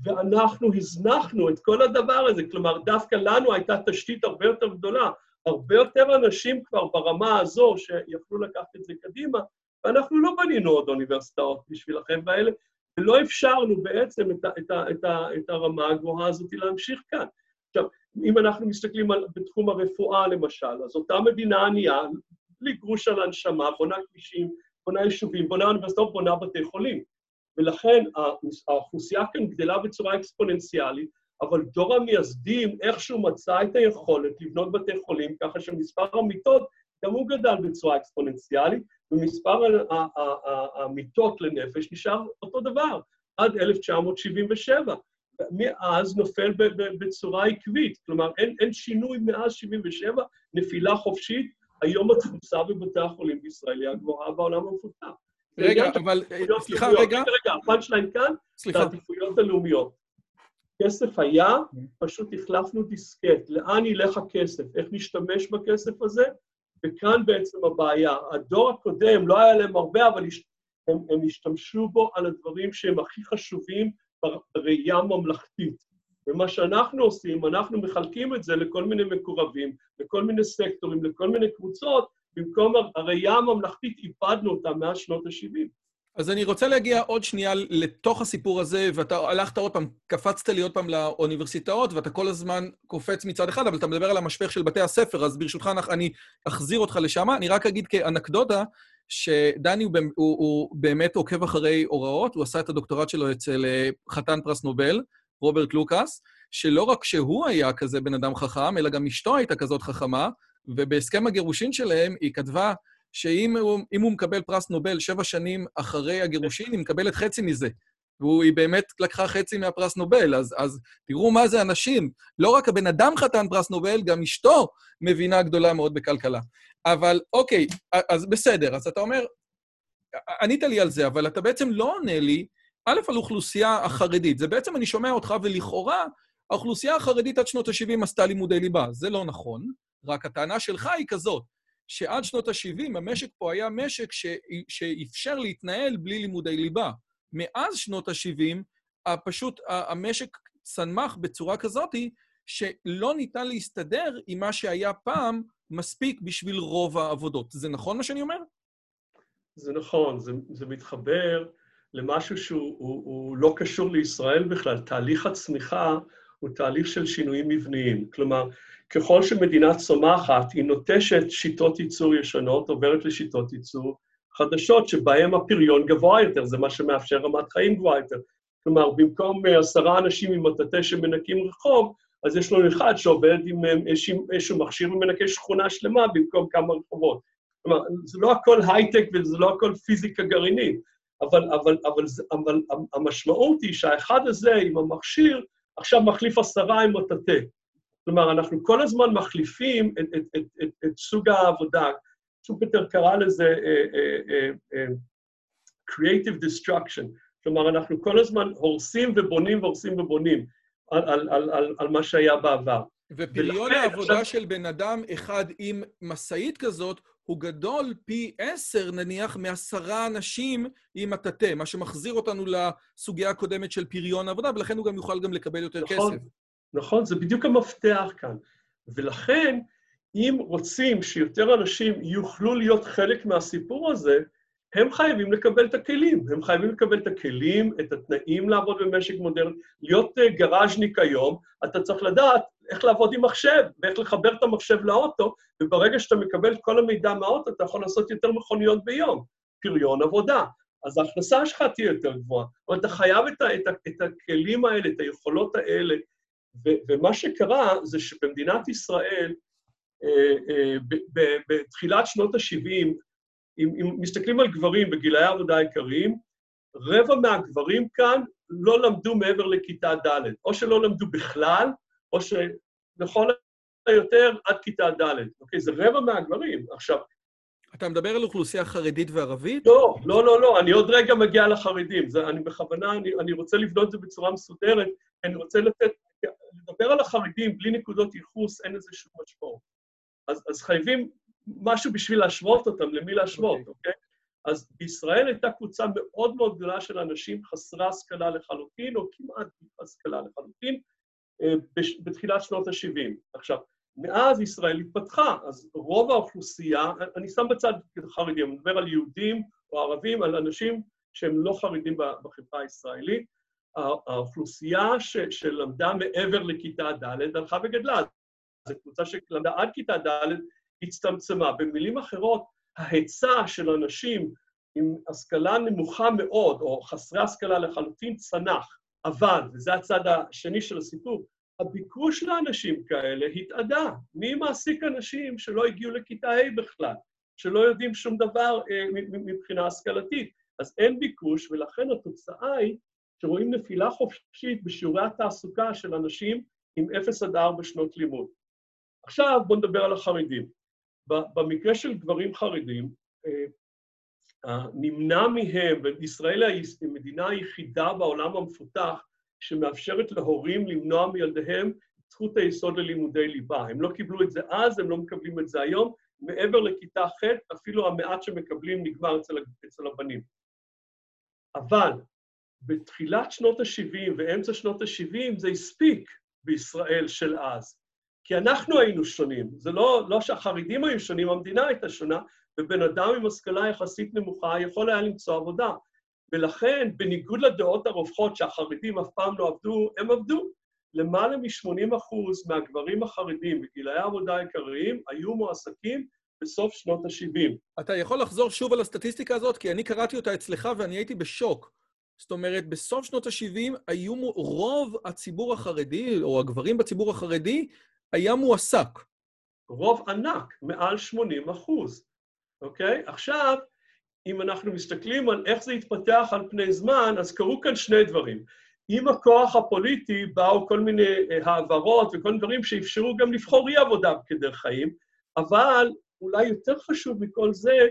ואנחנו הזנחנו את כל הדבר הזה, כלומר, דווקא לנו הייתה תשתית הרבה יותר גדולה, הרבה יותר אנשים כבר ברמה הזו שיכלו לקחת את זה קדימה, ואנחנו לא בנינו עוד אוניברסיטאות בשביל החבר'ה האלה, ולא אפשרנו בעצם את, ה, את, ה, את, ה, את הרמה הגבוהה הזאת להמשיך כאן. עכשיו, אם אנחנו מסתכלים על, בתחום הרפואה למשל, אז אותה מדינה ענייה, בלי גרוש על הנשמה, בונה כבישים, בונה יישובים, בונה אוניברסיטאות, בונה בתי חולים. ולכן האוכלוסייה כאן גדלה בצורה אקספוננציאלית, אבל דור המייסדים איכשהו מצא את היכולת לבנות בתי חולים, ככה שמספר המיטות גם הוא גדל בצורה אקספוננציאלית, ומספר המיטות לנפש נשאר אותו דבר, עד 1977. מאז נופל בצורה עקבית, כלומר אין, אין שינוי מאז 77, נפילה חופשית, היום התפוצה בבתי החולים בישראל היא הגבוהה בעולם המפותח. רגע, אבל, סליחה, רגע. רגע, ה punch line כאן, סליחה. העדיפויות הלאומיות. כסף היה, פשוט החלפנו דיסקט. לאן ילך הכסף? איך נשתמש בכסף הזה? וכאן בעצם הבעיה. הדור הקודם, לא היה להם הרבה, אבל הם, הם השתמשו בו על הדברים שהם הכי חשובים בראייה ממלכתית. ומה שאנחנו עושים, אנחנו מחלקים את זה לכל מיני מקורבים, לכל מיני סקטורים, לכל מיני קבוצות, במקום הראייה הממלכתית איבדנו אותה מאז שנות ה-70. אז אני רוצה להגיע עוד שנייה לתוך הסיפור הזה, ואתה הלכת עוד פעם, קפצת לי עוד פעם לאוניברסיטאות, ואתה כל הזמן קופץ מצד אחד, אבל אתה מדבר על המשפך של בתי הספר, אז ברשותך אני אחזיר אותך לשם. אני רק אגיד כאנקדוטה, שדני הוא, הוא, הוא באמת עוקב אחרי הוראות, הוא עשה את הדוקטורט שלו אצל אה, חתן פרס נובל, רוברט לוקאס, שלא רק שהוא היה כזה בן אדם חכם, אלא גם אשתו הייתה כזאת חכמה, ובהסכם הגירושין שלהם היא כתבה שאם הוא, הוא מקבל פרס נובל שבע שנים אחרי הגירושין, היא מקבלת חצי מזה. והיא באמת לקחה חצי מהפרס נובל, אז, אז תראו מה זה אנשים. לא רק הבן אדם חתן פרס נובל, גם אשתו מבינה גדולה מאוד בכלכלה. אבל אוקיי, אז בסדר, אז אתה אומר, ענית לי על זה, אבל אתה בעצם לא עונה לי, א', על אוכלוסייה החרדית. זה בעצם, אני שומע אותך, ולכאורה, האוכלוסייה החרדית עד שנות ה-70 עשתה לימודי ליבה. זה לא נכון, רק הטענה שלך היא כזאת, שעד שנות ה-70 המשק פה היה משק ש... שאפשר להתנהל בלי לימודי ליבה. מאז שנות ה-70, פשוט המשק צנמך בצורה כזאת שלא ניתן להסתדר עם מה שהיה פעם מספיק בשביל רוב העבודות. זה נכון מה שאני אומר? זה נכון, זה, זה מתחבר למשהו שהוא הוא, הוא לא קשור לישראל בכלל. תהליך הצמיחה הוא תהליך של שינויים מבניים. כלומר, ככל שמדינה צומחת, היא נוטשת שיטות ייצור ישנות, עוברת לשיטות ייצור חדשות, שבהן הפריון גבוה יותר, זה מה שמאפשר רמת חיים גבוהה יותר. כלומר, במקום עשרה אנשים עם מטאטא שמנקים רחוב, אז יש לנו אחד שעובד עם איזשהו מכשיר ומנקה שכונה שלמה במקום כמה רחובות. כלומר, זה לא הכל הייטק וזה לא הכל פיזיקה גרעינית, אבל, אבל, אבל, אבל המשמעות היא שהאחד הזה עם המכשיר עכשיו מחליף עשרה עם מטאטא. כלומר, אנחנו כל הזמן מחליפים את, את, את, את, את סוג העבודה. שופטר קרא לזה uh, uh, uh, creative destruction. כלומר, אנחנו כל הזמן הורסים ובונים והורסים ובונים על, על, על, על, על מה שהיה בעבר. ופריון העבודה עכשיו... של בן אדם אחד עם משאית כזאת הוא גדול פי עשר, נניח, מעשרה אנשים עם מטאטא, מה שמחזיר אותנו לסוגיה הקודמת של פריון העבודה, ולכן הוא גם יוכל גם לקבל יותר נכון, כסף. נכון, זה בדיוק המפתח כאן. ולכן, אם רוצים שיותר אנשים יוכלו להיות חלק מהסיפור הזה, הם חייבים לקבל את הכלים. הם חייבים לקבל את הכלים, את התנאים לעבוד במשק מודרני. להיות uh, גראז'ניק היום, אתה צריך לדעת איך לעבוד עם מחשב, ואיך לחבר את המחשב לאוטו, וברגע שאתה מקבל את כל המידע מהאוטו, אתה יכול לעשות יותר מכוניות ביום. פריון עבודה. אז ההכנסה שלך תהיה יותר גבוהה. אבל אתה חייב את, ה, את, את הכלים האלה, את היכולות האלה. ומה שקרה זה שבמדינת ישראל, אה, אה, בתחילת שנות ה-70, אם, אם מסתכלים על גברים בגילאי העבודה העיקריים, רבע מהגברים כאן לא למדו מעבר לכיתה ד', או שלא למדו בכלל, או שלכל היותר עד כיתה ד', אוקיי? זה רבע מהגברים. עכשיו... אתה מדבר על אוכלוסייה חרדית וערבית? לא, לא, לא, לא, אני עוד רגע מגיע לחרדים. זה, אני בכוונה, אני, אני רוצה לבנות את זה בצורה מסודרת, אני רוצה לתת, לדבר על החרדים בלי נקודות ייחוס, אין לזה שום משמעות. אז, אז חייבים משהו בשביל להשוות אותם, למי להשוות, אוקיי? Okay. אוקיי? אז בישראל הייתה קבוצה מאוד מאוד גדולה של אנשים חסרי השכלה לחלוטין, או כמעט השכלה לחלוטין, אה, בתחילת שנות ה-70. עכשיו, מאז ישראל התפתחה, אז רוב האוכלוסייה, אני שם בצד חרדים, אני מדבר על יהודים או ערבים, על אנשים שהם לא חרדים בחברה הישראלית, האוכלוסייה ש, שלמדה מעבר לכיתה ד' הלכה וגדלה. זו קבוצה שלמדה עד כיתה ד' הצטמצמה. במילים אחרות, ההיצע של אנשים עם השכלה נמוכה מאוד, או חסרי השכלה לחלוטין, צנח. אבל, וזה הצד השני של הסיפור, הביקוש לאנשים כאלה התאדה. מי מעסיק אנשים שלא הגיעו לכיתה ה' בכלל, שלא יודעים שום דבר אה, מבחינה השכלתית? אז אין ביקוש, ולכן התוצאה היא שרואים נפילה חופשית בשיעורי התעסוקה של אנשים עם 0 עד 4 שנות לימוד. עכשיו בואו נדבר על החרדים. במקרה של גברים חרדים, אה, נמנע מהם, וישראל היא המדינה היחידה בעולם המפותח שמאפשרת להורים למנוע מילדיהם את זכות היסוד ללימודי ליבה. הם לא קיבלו את זה אז, הם לא מקבלים את זה היום. מעבר לכיתה ח', אפילו המעט שמקבלים נגמר אצל, אצל הבנים. אבל בתחילת שנות ה-70 ואמצע שנות ה-70 זה הספיק בישראל של אז. כי אנחנו היינו שונים. זה לא, לא שהחרדים היו שונים, המדינה הייתה שונה, ובן אדם עם השכלה יחסית נמוכה יכול היה למצוא עבודה. ולכן, בניגוד לדעות הרווחות שהחרדים אף פעם לא עבדו, הם עבדו. למעלה מ-80% מהגברים החרדים בגילאי העבודה העיקריים היו מועסקים בסוף שנות ה-70. אתה יכול לחזור שוב על הסטטיסטיקה הזאת? כי אני קראתי אותה אצלך ואני הייתי בשוק. זאת אומרת, בסוף שנות ה-70 היו רוב הציבור החרדי, או הגברים בציבור החרדי, היה מועסק. רוב ענק, מעל 80 אחוז, אוקיי? עכשיו, אם אנחנו מסתכלים על איך זה התפתח על פני זמן, אז קרו כאן שני דברים. עם הכוח הפוליטי באו כל מיני אה, העברות וכל מיני דברים שאפשרו גם לבחור אי עבודה כדרך חיים, אבל אולי יותר חשוב מכל זה,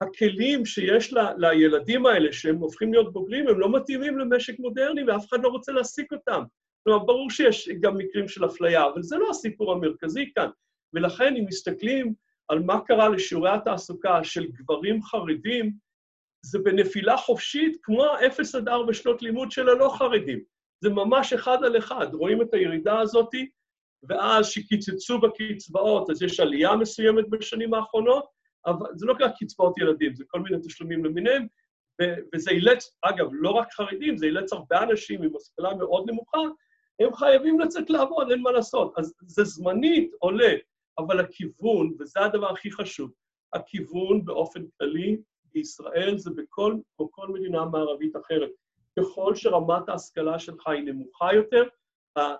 הכלים שיש לילדים האלה, שהם הופכים להיות בוגרים, הם לא מתאימים למשק מודרני ואף אחד לא רוצה להעסיק אותם. כלומר, ברור שיש גם מקרים של אפליה, אבל זה לא הסיפור המרכזי כאן. ולכן, אם מסתכלים על מה קרה לשיעורי התעסוקה של גברים חרדים, זה בנפילה חופשית כמו ה-0 עד 4 שנות לימוד של הלא חרדים. זה ממש אחד על אחד. רואים את הירידה הזאת, ואז שקיצצו בקצבאות, אז יש עלייה מסוימת בשנים האחרונות, אבל זה לא רק קצבאות ילדים, זה כל מיני תשלומים למיניהם, וזה אילץ, אגב, לא רק חרדים, זה אילץ הרבה אנשים עם השכלה מאוד נמוכה, הם חייבים לצאת לעבוד, אין מה לעשות. אז זה זמנית עולה, אבל הכיוון, וזה הדבר הכי חשוב, הכיוון באופן כללי בישראל זה בכל, כמו כל מדינה מערבית אחרת. ככל שרמת ההשכלה שלך היא נמוכה יותר,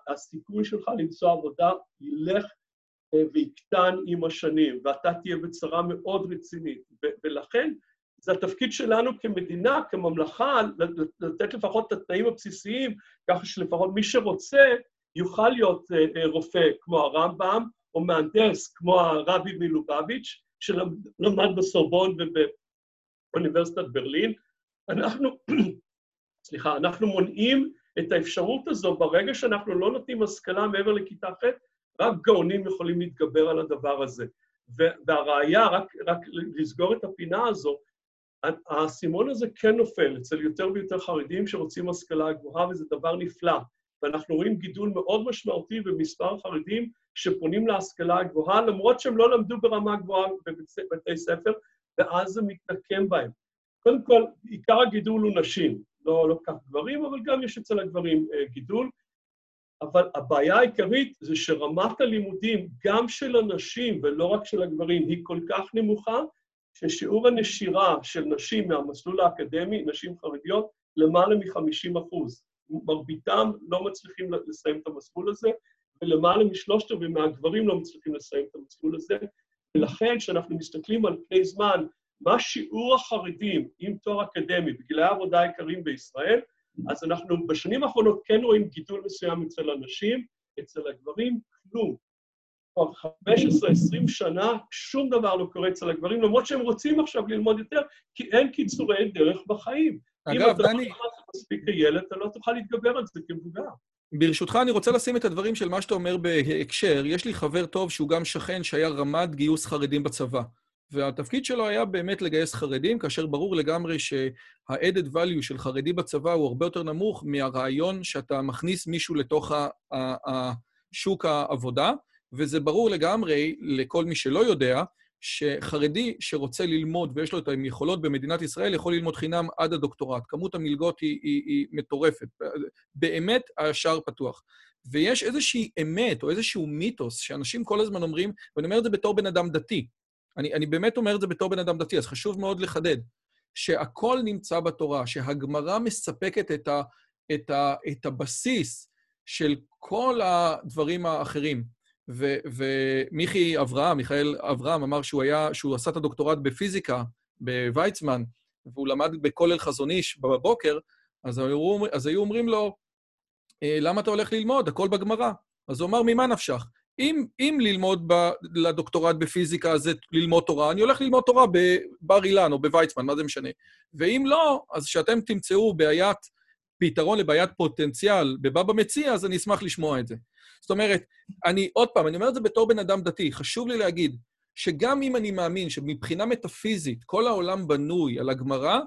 הסיכוי שלך למצוא עבודה ילך ויקטן עם השנים, ואתה תהיה בצרה מאוד רצינית. ולכן, זה התפקיד שלנו כמדינה, כממלכה, לתת לפחות את התנאים הבסיסיים, ככה שלפחות מי שרוצה יוכל להיות אה, אה, רופא כמו הרמב"ם, או מהנדס כמו הרבי מלובביץ', שלמד בסורבון ובאוניברסיטת ברלין. אנחנו, (clears throat) סליחה, אנחנו מונעים את האפשרות הזו ברגע שאנחנו לא נותנים השכלה מעבר לכיתה ח', רק גאונים יכולים להתגבר על הדבר הזה. והראיה, רק, רק לסגור את הפינה הזו, האסימון הזה כן נופל אצל יותר ויותר חרדים שרוצים השכלה גבוהה, וזה דבר נפלא. ואנחנו רואים גידול מאוד משמעותי במספר החרדים שפונים להשכלה הגבוהה, למרות שהם לא למדו ברמה גבוהה בבתי ספר, ואז זה מתנקם בהם. קודם כל, עיקר הגידול הוא נשים, לא, לא כך גברים, אבל גם יש אצל הגברים אה, גידול. אבל הבעיה העיקרית זה שרמת הלימודים, גם של הנשים ולא רק של הגברים, היא כל כך נמוכה, ששיעור הנשירה של נשים מהמסלול האקדמי, נשים חרדיות, למעלה מ-50 אחוז. מרביתם לא מצליחים לסיים את המסלול הזה, ולמעלה משלושת רבעי מהגברים לא מצליחים לסיים את המסלול הזה. ולכן, כשאנחנו מסתכלים על פני זמן, מה שיעור החרדים עם תואר אקדמי בגילי העבודה העיקריים בישראל, אז אנחנו בשנים האחרונות כן רואים גידול מסוים אצל הנשים, אצל הגברים, כלום. כבר 15-20 שנה שום דבר לא קורה אצל הגברים, למרות שהם רוצים עכשיו ללמוד יותר, כי אין קיצורי דרך בחיים. אגב, דני... אם אתה לא תוכל מספיק כילד, אתה לא תוכל להתגבר על זה כמבוגר. ברשותך, אני רוצה לשים את הדברים של מה שאתה אומר בהקשר. יש לי חבר טוב שהוא גם שכן שהיה רמ"ד גיוס חרדים בצבא. והתפקיד שלו היה באמת לגייס חרדים, כאשר ברור לגמרי שה-added value של חרדי בצבא הוא הרבה יותר נמוך מהרעיון שאתה מכניס מישהו לתוך שוק העבודה, וזה ברור לגמרי לכל מי שלא יודע, שחרדי שרוצה ללמוד ויש לו את היכולות במדינת ישראל, יכול ללמוד חינם עד הדוקטורט. כמות המלגות היא, היא, היא מטורפת. באמת, השער פתוח. ויש איזושהי אמת או איזשהו מיתוס שאנשים כל הזמן אומרים, ואני אומר את זה בתור בן אדם דתי. אני, אני באמת אומר את זה בתור בן אדם דתי, אז חשוב מאוד לחדד, שהכל נמצא בתורה, שהגמרא מספקת את, ה, את, ה, את הבסיס של כל הדברים האחרים. ומיכי אברהם, מיכאל אברהם, אמר שהוא היה, שהוא עשה את הדוקטורט בפיזיקה בוויצמן, והוא למד בכולל חזון איש בבוקר, אז היו, אז היו אומרים לו, אה, למה אתה הולך ללמוד? הכל בגמרא. אז הוא אמר, ממה נפשך? אם, אם ללמוד ב, לדוקטורט בפיזיקה זה ללמוד תורה, אני הולך ללמוד תורה בבר אילן או בוויצמן, מה זה משנה? ואם לא, אז כשאתם תמצאו בעיית, פתרון לבעיית פוטנציאל בבבא מציע, אז אני אשמח לשמוע את זה. זאת אומרת, אני, עוד פעם, אני אומר את זה בתור בן אדם דתי, חשוב לי להגיד שגם אם אני מאמין שמבחינה מטאפיזית כל העולם בנוי על הגמרא,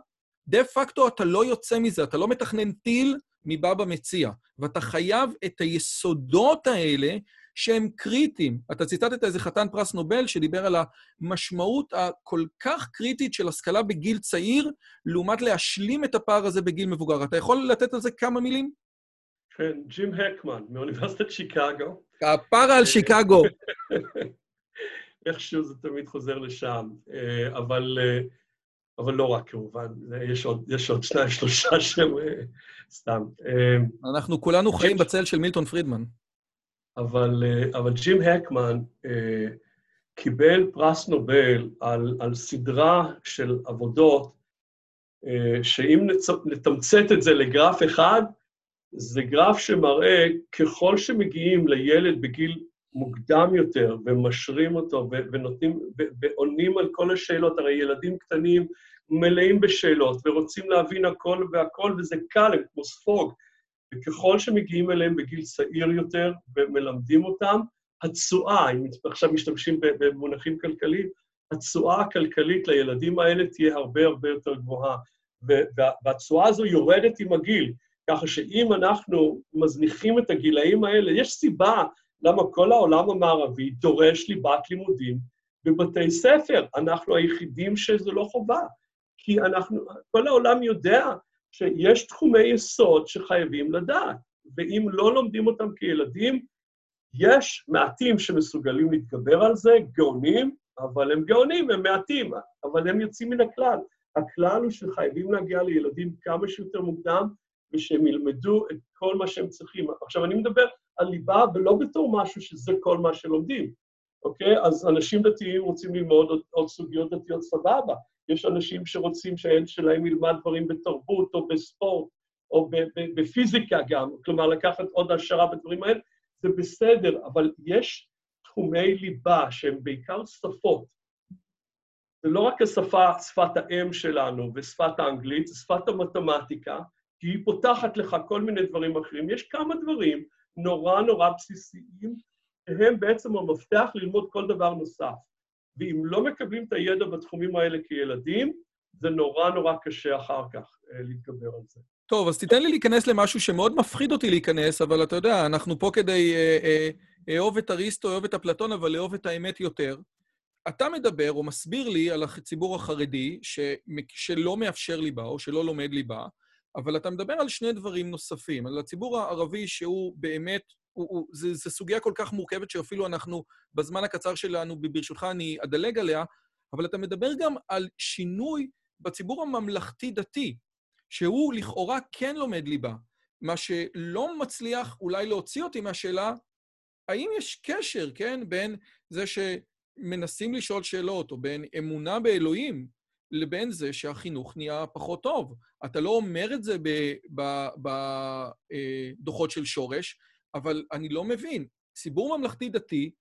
דה פקטו אתה לא יוצא מזה, אתה לא מתכנן טיל מבבא מציע, ואתה חייב את היסודות האלה שהם קריטיים. אתה ציטטת איזה חתן פרס נובל שדיבר על המשמעות הכל כך קריטית של השכלה בגיל צעיר, לעומת להשלים את הפער הזה בגיל מבוגר. אתה יכול לתת על זה כמה מילים? כן, ג'ים הקמן, מאוניברסיטת שיקגו. הפרה על שיקגו. (laughs) איכשהו זה תמיד חוזר לשם, אה, אבל, אה, אבל לא רק כמובן, יש עוד, יש עוד שניים, שלושה שהם אה, סתם. אנחנו כולנו חיים בצל של מילטון פרידמן. אבל, אבל ג'ים הקמן קיבל פרס נובל על, על סדרה של עבודות, שאם נתמצת את זה לגרף אחד, זה גרף שמראה ככל שמגיעים לילד בגיל מוקדם יותר ומשרים אותו ונותנים, ועונים על כל השאלות, הרי ילדים קטנים מלאים בשאלות ורוצים להבין הכל והכל, וזה קל, הם כמו ספוג. וככל שמגיעים אליהם בגיל צעיר יותר ומלמדים אותם, התשואה, אם עכשיו משתמשים במונחים כלכליים, התשואה הכלכלית לילדים האלה תהיה הרבה הרבה יותר גבוהה. והתשואה הזו יורדת עם הגיל. ככה שאם אנחנו מזניחים את הגילאים האלה, יש סיבה למה כל העולם המערבי דורש ליבת לימודים בבתי ספר. אנחנו היחידים שזה לא חובה. כי אנחנו, כל העולם יודע שיש תחומי יסוד שחייבים לדעת, ואם לא לומדים אותם כילדים, יש מעטים שמסוגלים להתגבר על זה, גאונים, אבל הם גאונים, הם מעטים, אבל הם יוצאים מן הכלל. הכלל הוא שחייבים להגיע לילדים כמה שיותר מוקדם, ושהם ילמדו את כל מה שהם צריכים. עכשיו, אני מדבר על ליבה ולא בתור משהו שזה כל מה שלומדים, אוקיי? אז אנשים דתיים רוצים ללמוד עוד, עוד סוגיות דתיות, סבבה. יש אנשים שרוצים שהילד שלהם ילמד דברים בתרבות או בספורט או בפיזיקה גם, כלומר, לקחת עוד העשרה בדברים האלה, זה בסדר, אבל יש תחומי ליבה שהם בעיקר שפות. זה לא רק השפה, שפת האם שלנו ושפת האנגלית, זה שפת המתמטיקה, כי היא פותחת לך כל מיני דברים אחרים. יש כמה דברים נורא נורא בסיסיים, שהם בעצם המפתח ללמוד כל דבר נוסף. ואם לא מקבלים את הידע בתחומים האלה כילדים, זה נורא נורא קשה אחר כך אה, להתגבר על זה. טוב, אז תיתן לי להיכנס למשהו שמאוד מפחיד אותי להיכנס, אבל אתה יודע, אנחנו פה כדי אה, אה, אהוב את אריסטו, אהוב את אפלטון, אבל לאהוב את האמת יותר. אתה מדבר או מסביר לי על הציבור החרדי ש, שלא מאפשר ליבה או שלא לומד ליבה, אבל אתה מדבר על שני דברים נוספים, על הציבור הערבי שהוא באמת, זו סוגיה כל כך מורכבת שאפילו אנחנו, בזמן הקצר שלנו, ברשותך אני אדלג עליה, אבל אתה מדבר גם על שינוי בציבור הממלכתי-דתי, שהוא לכאורה כן לומד ליבה, מה שלא מצליח אולי להוציא אותי מהשאלה, האם יש קשר, כן, בין זה שמנסים לשאול שאלות, או בין אמונה באלוהים, לבין זה שהחינוך נהיה פחות טוב. אתה לא אומר את זה בדוחות של שורש, אבל אני לא מבין. ציבור ממלכתי-דתי,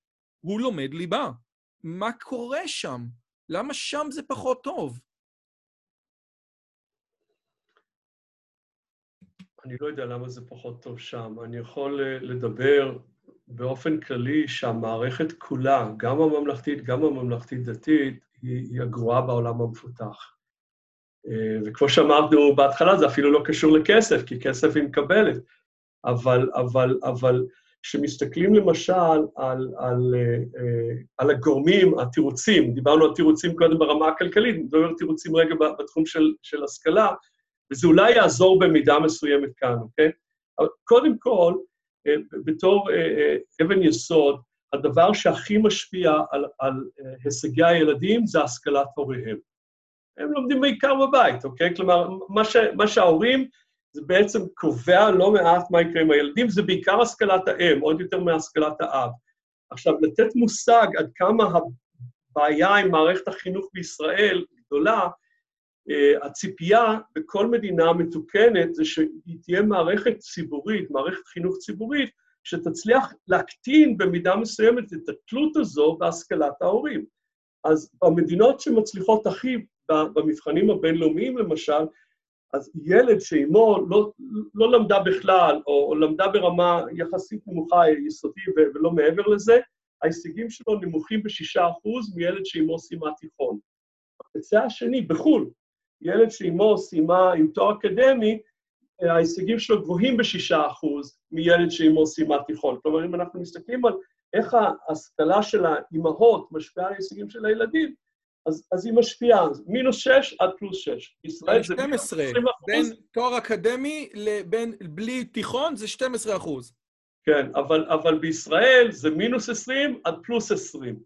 הוא לומד ליבה. מה קורה שם? למה שם זה פחות טוב? אני לא יודע למה זה פחות טוב שם. אני יכול אה, לדבר באופן כללי שהמערכת כולה, גם הממלכתית, גם הממלכתית-דתית, היא, היא הגרועה בעולם המפותח. אה, וכמו שאמרנו בהתחלה, זה אפילו לא קשור לכסף, כי כסף היא מקבלת. אבל, אבל, אבל כשמסתכלים למשל על, על, על הגורמים, התירוצים, דיברנו על תירוצים קודם ברמה הכלכלית, נדבר על תירוצים רגע בתחום של, של השכלה, וזה אולי יעזור במידה מסוימת כאן, אוקיי? אבל קודם כל, בתור אבן יסוד, הדבר שהכי משפיע על, על הישגי הילדים זה השכלת הוריהם. הם לומדים בעיקר בבית, אוקיי? כלומר, מה, ש, מה שההורים, זה בעצם קובע לא מעט מה יקרה עם הילדים, זה בעיקר השכלת האם, עוד יותר מהשכלת האב. עכשיו, לתת מושג עד כמה הבעיה עם מערכת החינוך בישראל גדולה, uh, הציפייה בכל מדינה מתוקנת זה שהיא תהיה מערכת ציבורית, מערכת חינוך ציבורית, שתצליח להקטין במידה מסוימת את התלות הזו בהשכלת ההורים. אז במדינות שמצליחות הכי במבחנים הבינלאומיים למשל, אז ילד שאימו לא, לא למדה בכלל, או, או למדה ברמה יחסית נמוכה, יסודי ולא מעבר לזה, ההישגים שלו נמוכים בשישה אחוז מילד שאימו סיימה תיכון. בקצה השני, בחו"ל, ילד שאימו סיימה עם תואר אקדמי, ההישגים שלו גבוהים בשישה אחוז מילד שאימו סיימה תיכון. כלומר, אם אנחנו מסתכלים על איך ההשכלה של האימהות משפיעה על ההישגים של הילדים, אז, אז היא משפיעה, מינוס 6 עד פלוס 6. ישראל זה 12, בין תואר אקדמי לבין בלי תיכון זה 12 אחוז. כן, אבל, אבל בישראל זה מינוס 20 עד פלוס 20.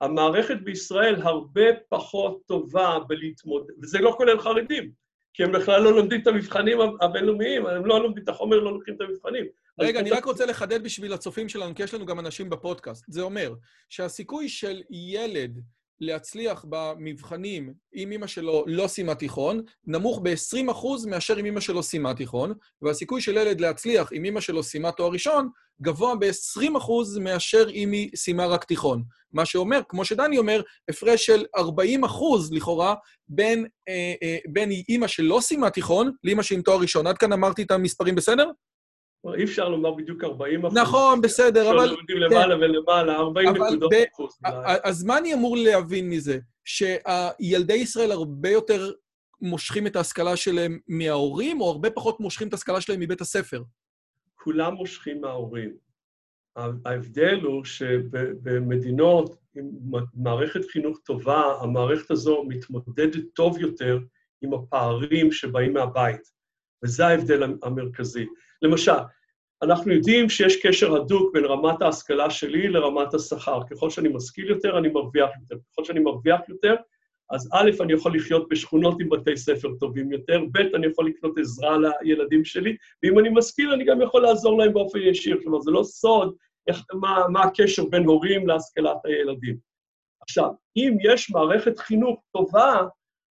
המערכת בישראל הרבה פחות טובה בלהתמודד, וזה לא כולל חרדים, כי הם בכלל לא לומדים את המבחנים הבינלאומיים, הם לא לומדים את החומר, לא לוקחים את המבחנים. רגע, אני רק רוצה לחדד בשביל הצופים שלנו, כי יש לנו גם אנשים בפודקאסט. זה אומר שהסיכוי של ילד להצליח במבחנים אם אמא שלו לא סיימה תיכון, נמוך ב-20% מאשר אם אמא שלו סיימה תיכון, והסיכוי של ילד להצליח אם אמא שלו סיימה תואר ראשון, גבוה ב-20% מאשר אם היא סיימה רק תיכון. מה שאומר, כמו שדני אומר, הפרש של 40% לכאורה בין, אה, אה, בין אימא שלא סיימה תיכון לאמא שעם תואר ראשון. עד כאן אמרתי את המספרים בסדר? אי אפשר לומר בדיוק 40 אחוז. נכון, בסדר, אבל... אפשר לומדים למעלה כן. ולמעלה, 40 נקודות אחוז. אז מה אני אמור להבין מזה? שילדי ישראל הרבה יותר מושכים את ההשכלה שלהם מההורים, או הרבה פחות מושכים את ההשכלה שלהם מבית הספר? כולם מושכים מההורים. ההבדל הוא שבמדינות עם מערכת חינוך טובה, המערכת הזו מתמודדת טוב יותר עם הפערים שבאים מהבית, וזה ההבדל המרכזי. למשל, אנחנו יודעים שיש קשר הדוק בין רמת ההשכלה שלי לרמת השכר. ככל שאני משכיל יותר, אני מרוויח יותר. ככל שאני מרוויח יותר, אז א', אני יכול לחיות בשכונות עם בתי ספר טובים יותר, ב', אני יכול לקנות עזרה לילדים שלי, ואם אני משכיל, אני גם יכול לעזור להם באופן ישיר. כלומר, זה לא סוד איך, מה, מה הקשר בין הורים להשכלת הילדים. עכשיו, אם יש מערכת חינוך טובה,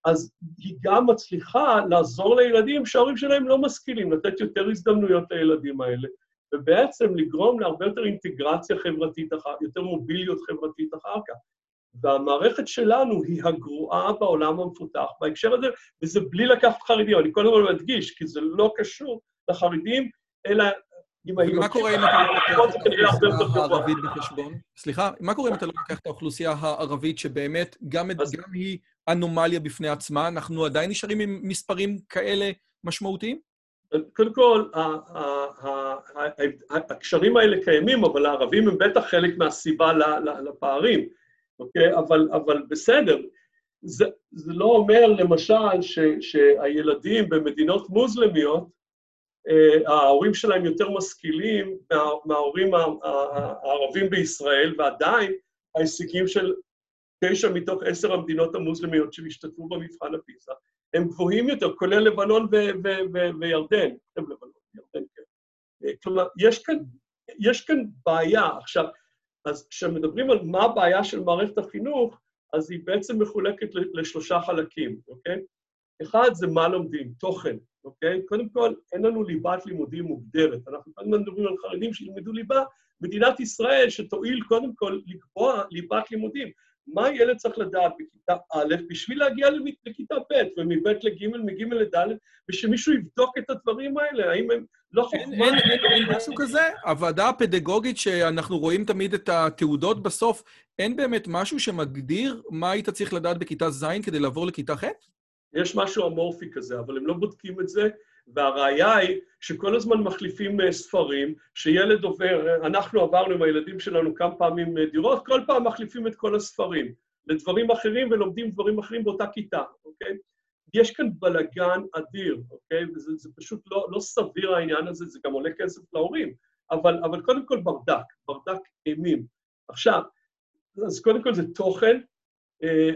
אז היא גם מצליחה לעזור לילדים שההורים שלהם לא משכילים, לתת יותר הזדמנויות לילדים האלה, ובעצם לגרום להרבה יותר אינטגרציה חברתית, יותר מוביליות חברתית אחר כך. והמערכת שלנו היא הגרועה בעולם המפותח בהקשר הזה, וזה בלי לקחת חרדים. אני קודם כל מדגיש, כי זה לא קשור לחרדים, אלא מה קורה אם אתה לא לוקח את האוכלוסייה הערבית בחשבון? סליחה, מה קורה אם אתה לא לוקח את האוכלוסייה הערבית, שבאמת גם היא אנומליה בפני עצמה, אנחנו עדיין נשארים עם מספרים כאלה משמעותיים? קודם כל, הקשרים האלה קיימים, אבל הערבים הם בטח חלק מהסיבה לפערים, אוקיי? אבל, אבל בסדר. זה, זה לא אומר, למשל, ש, שהילדים במדינות מוסלמיות, אה, ההורים שלהם יותר משכילים מה, מההורים הערבים בישראל, ועדיין ההישגים של תשע מתוך עשר המדינות המוסלמיות שהשתתפו במבחן הפיסה, הם גבוהים יותר, כולל לבנון וירדן. כן. אה, כלומר, יש כאן, יש כאן בעיה. עכשיו, אז כשמדברים על מה הבעיה של מערכת החינוך, אז היא בעצם מחולקת לשלושה חלקים, אוקיי? אחד זה מה לומדים, תוכן, אוקיי? קודם כל, אין לנו ליבת לימודים מוגדרת. אנחנו כל מדברים על חרדים שילמדו ליבה, מדינת ישראל שתואיל קודם כל לקבוע ליבת לימודים. מה ילד צריך לדעת בכיתה א' בשביל להגיע לכיתה ב', ומב' לג', מג' לד', ושמישהו יבדוק את הדברים האלה, האם הם לא חוכמה... אין, משהו כזה? הוועדה הפדגוגית שאנחנו רואים תמיד את התעודות בסוף, אין באמת משהו שמגדיר מה היית צריך לדעת בכיתה ז' כדי לעבור לכיתה ח'? יש משהו אמורפי כזה, אבל הם לא בודקים את זה, והראיה היא שכל הזמן מחליפים אה, ספרים, שילד עובר, אנחנו עברנו עם הילדים שלנו כמה פעמים אה, דירות, כל פעם מחליפים את כל הספרים לדברים אחרים ולומדים דברים אחרים באותה כיתה, אוקיי? יש כאן בלגן אדיר, אוקיי? וזה פשוט לא, לא סביר העניין הזה, זה גם עולה כסף להורים, אבל, אבל קודם כל ברדק, ברדק אימים. עכשיו, אז קודם כל זה תוכן, אה,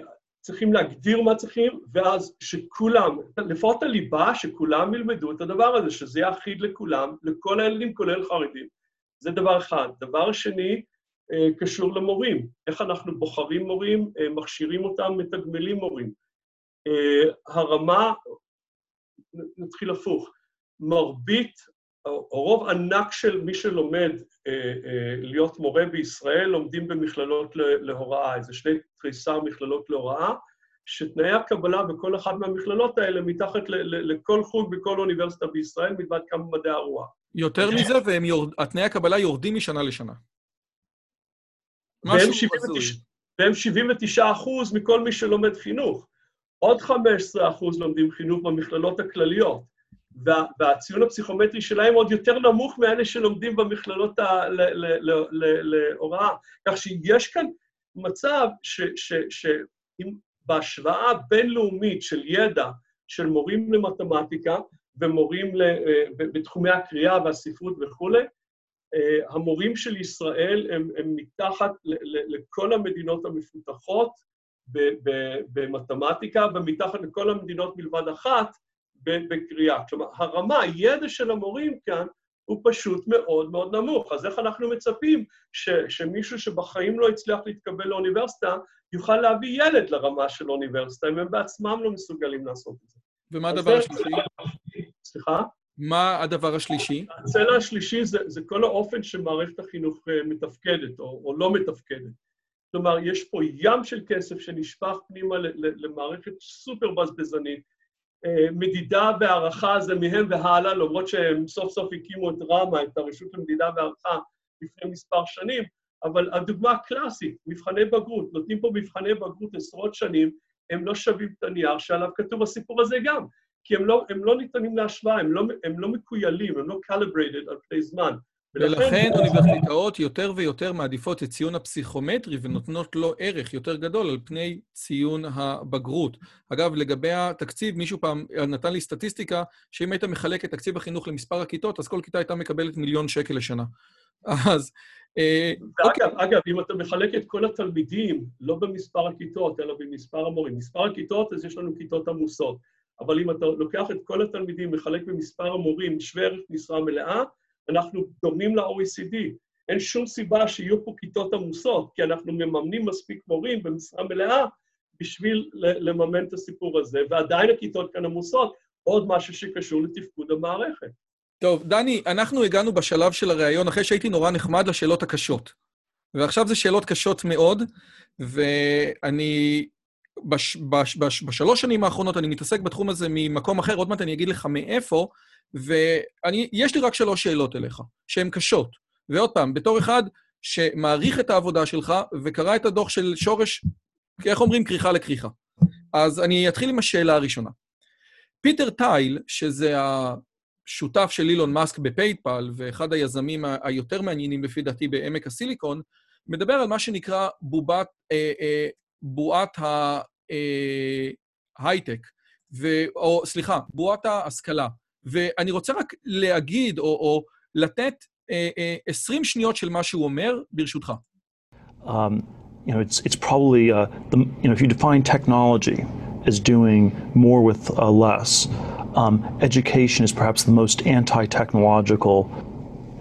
צריכים להגדיר מה צריכים, ואז שכולם, לפחות הליבה, שכולם ילמדו את הדבר הזה, שזה יהיה אחיד לכולם, לכל הילדים, כולל חרדים. זה דבר אחד. דבר שני, אה, קשור למורים. איך אנחנו בוחרים מורים, אה, מכשירים אותם, מתגמלים מורים. אה, הרמה, נתחיל הפוך, מרבית, רוב ענק של מי שלומד להיות מורה בישראל, לומדים במכללות להוראה, איזה שני תריסר מכללות להוראה, שתנאי הקבלה בכל אחת מהמכללות האלה מתחת לכל חוג בכל אוניברסיטה בישראל, מלבד כמה מדעי הרוח. יותר מזה, ותנאי הקבלה יורדים משנה לשנה. והם 79 אחוז מכל מי שלומד חינוך. עוד 15 אחוז לומדים חינוך במכללות הכלליות, והציון הפסיכומטרי שלהם עוד יותר נמוך מאלה שלומדים במכללות להוראה. כך שיש כאן מצב שאם בהשוואה בינלאומית של ידע של מורים למתמטיקה ומורים בתחומי הקריאה והספרות וכולי, אה, המורים של ישראל הם, הם מתחת לכל המדינות המפותחות במתמטיקה ומתחת לכל המדינות מלבד אחת בקריאה. כלומר, הרמה, הידע של המורים כאן הוא פשוט מאוד מאוד נמוך. אז איך אנחנו מצפים ש, שמישהו שבחיים לא הצליח להתקבל לאוניברסיטה, יוכל להביא ילד לרמה של אוניברסיטה, אם הם בעצמם לא מסוגלים לעשות את זה. ומה הדבר השלישי? סליחה? מה הדבר השלישי? הצלע השלישי זה, זה כל האופן שמערכת החינוך אה, מתפקדת, או, או לא מתפקדת. כלומר, יש פה ים של כסף שנשפך פנימה למערכת סופר בזבזנית. אה, מדידה והערכה זה מהם והלאה, למרות שהם סוף סוף הקימו את רמ"א, את הרשות למדידה והערכה, לפני מספר שנים, אבל הדוגמה הקלאסית, מבחני בגרות, נותנים פה מבחני בגרות עשרות שנים, הם לא שווים את הנייר שעליו כתוב הסיפור הזה גם. כי הם לא, הם לא ניתנים להשוואה, הם לא, הם לא מקוילים, הם לא calibrated על פני זמן. ולכן אוניברסיטאות יותר ויותר מעדיפות את ציון הפסיכומטרי ונותנות לו ערך יותר גדול על פני ציון הבגרות. אגב, לגבי התקציב, מישהו פעם נתן לי סטטיסטיקה שאם היית מחלק את תקציב החינוך למספר הכיתות, אז כל כיתה הייתה מקבלת מיליון שקל לשנה. אז... אה, ואגב, אוקיי. אגב, אם אתה מחלק את כל התלמידים, לא במספר הכיתות, אלא במספר המורים. מספר הכיתות, אז יש לנו כיתות עמוסות. אבל אם אתה לוקח את כל התלמידים, מחלק במספר המורים שווה ערך משרה מלאה, אנחנו דומים ל-OECD. אין שום סיבה שיהיו פה כיתות עמוסות, כי אנחנו מממנים מספיק מורים במשרה מלאה בשביל לממן את הסיפור הזה, ועדיין הכיתות כאן עמוסות, עוד משהו שקשור לתפקוד המערכת. טוב, דני, אנחנו הגענו בשלב של הראיון אחרי שהייתי נורא נחמד לשאלות הקשות. ועכשיו זה שאלות קשות מאוד, ואני בש, בש, בש, בשלוש שנים האחרונות אני מתעסק בתחום הזה ממקום אחר, עוד מעט אני אגיד לך מאיפה, ויש לי רק שלוש שאלות אליך, שהן קשות. ועוד פעם, בתור אחד שמעריך את העבודה שלך וקרא את הדוח של שורש, איך אומרים? כריכה לכריכה. אז אני אתחיל עם השאלה הראשונה. פיטר טייל, שזה השותף של אילון מאסק ב PayPal, ואחד היזמים היותר מעניינים לפי דעתי בעמק הסיליקון, מדבר על מה שנקרא בובת, אה, אה, בועת ההייטק, ו... או סליחה, בועת ההשכלה. ואני רוצה רק להגיד, או, או לתת אה, אה, 20 שניות של מה שהוא אומר, ברשותך. Um, you know, it's, it's probably, uh, the, you know, if you define technology as doing more with uh, less, um, education is perhaps the most anti-technological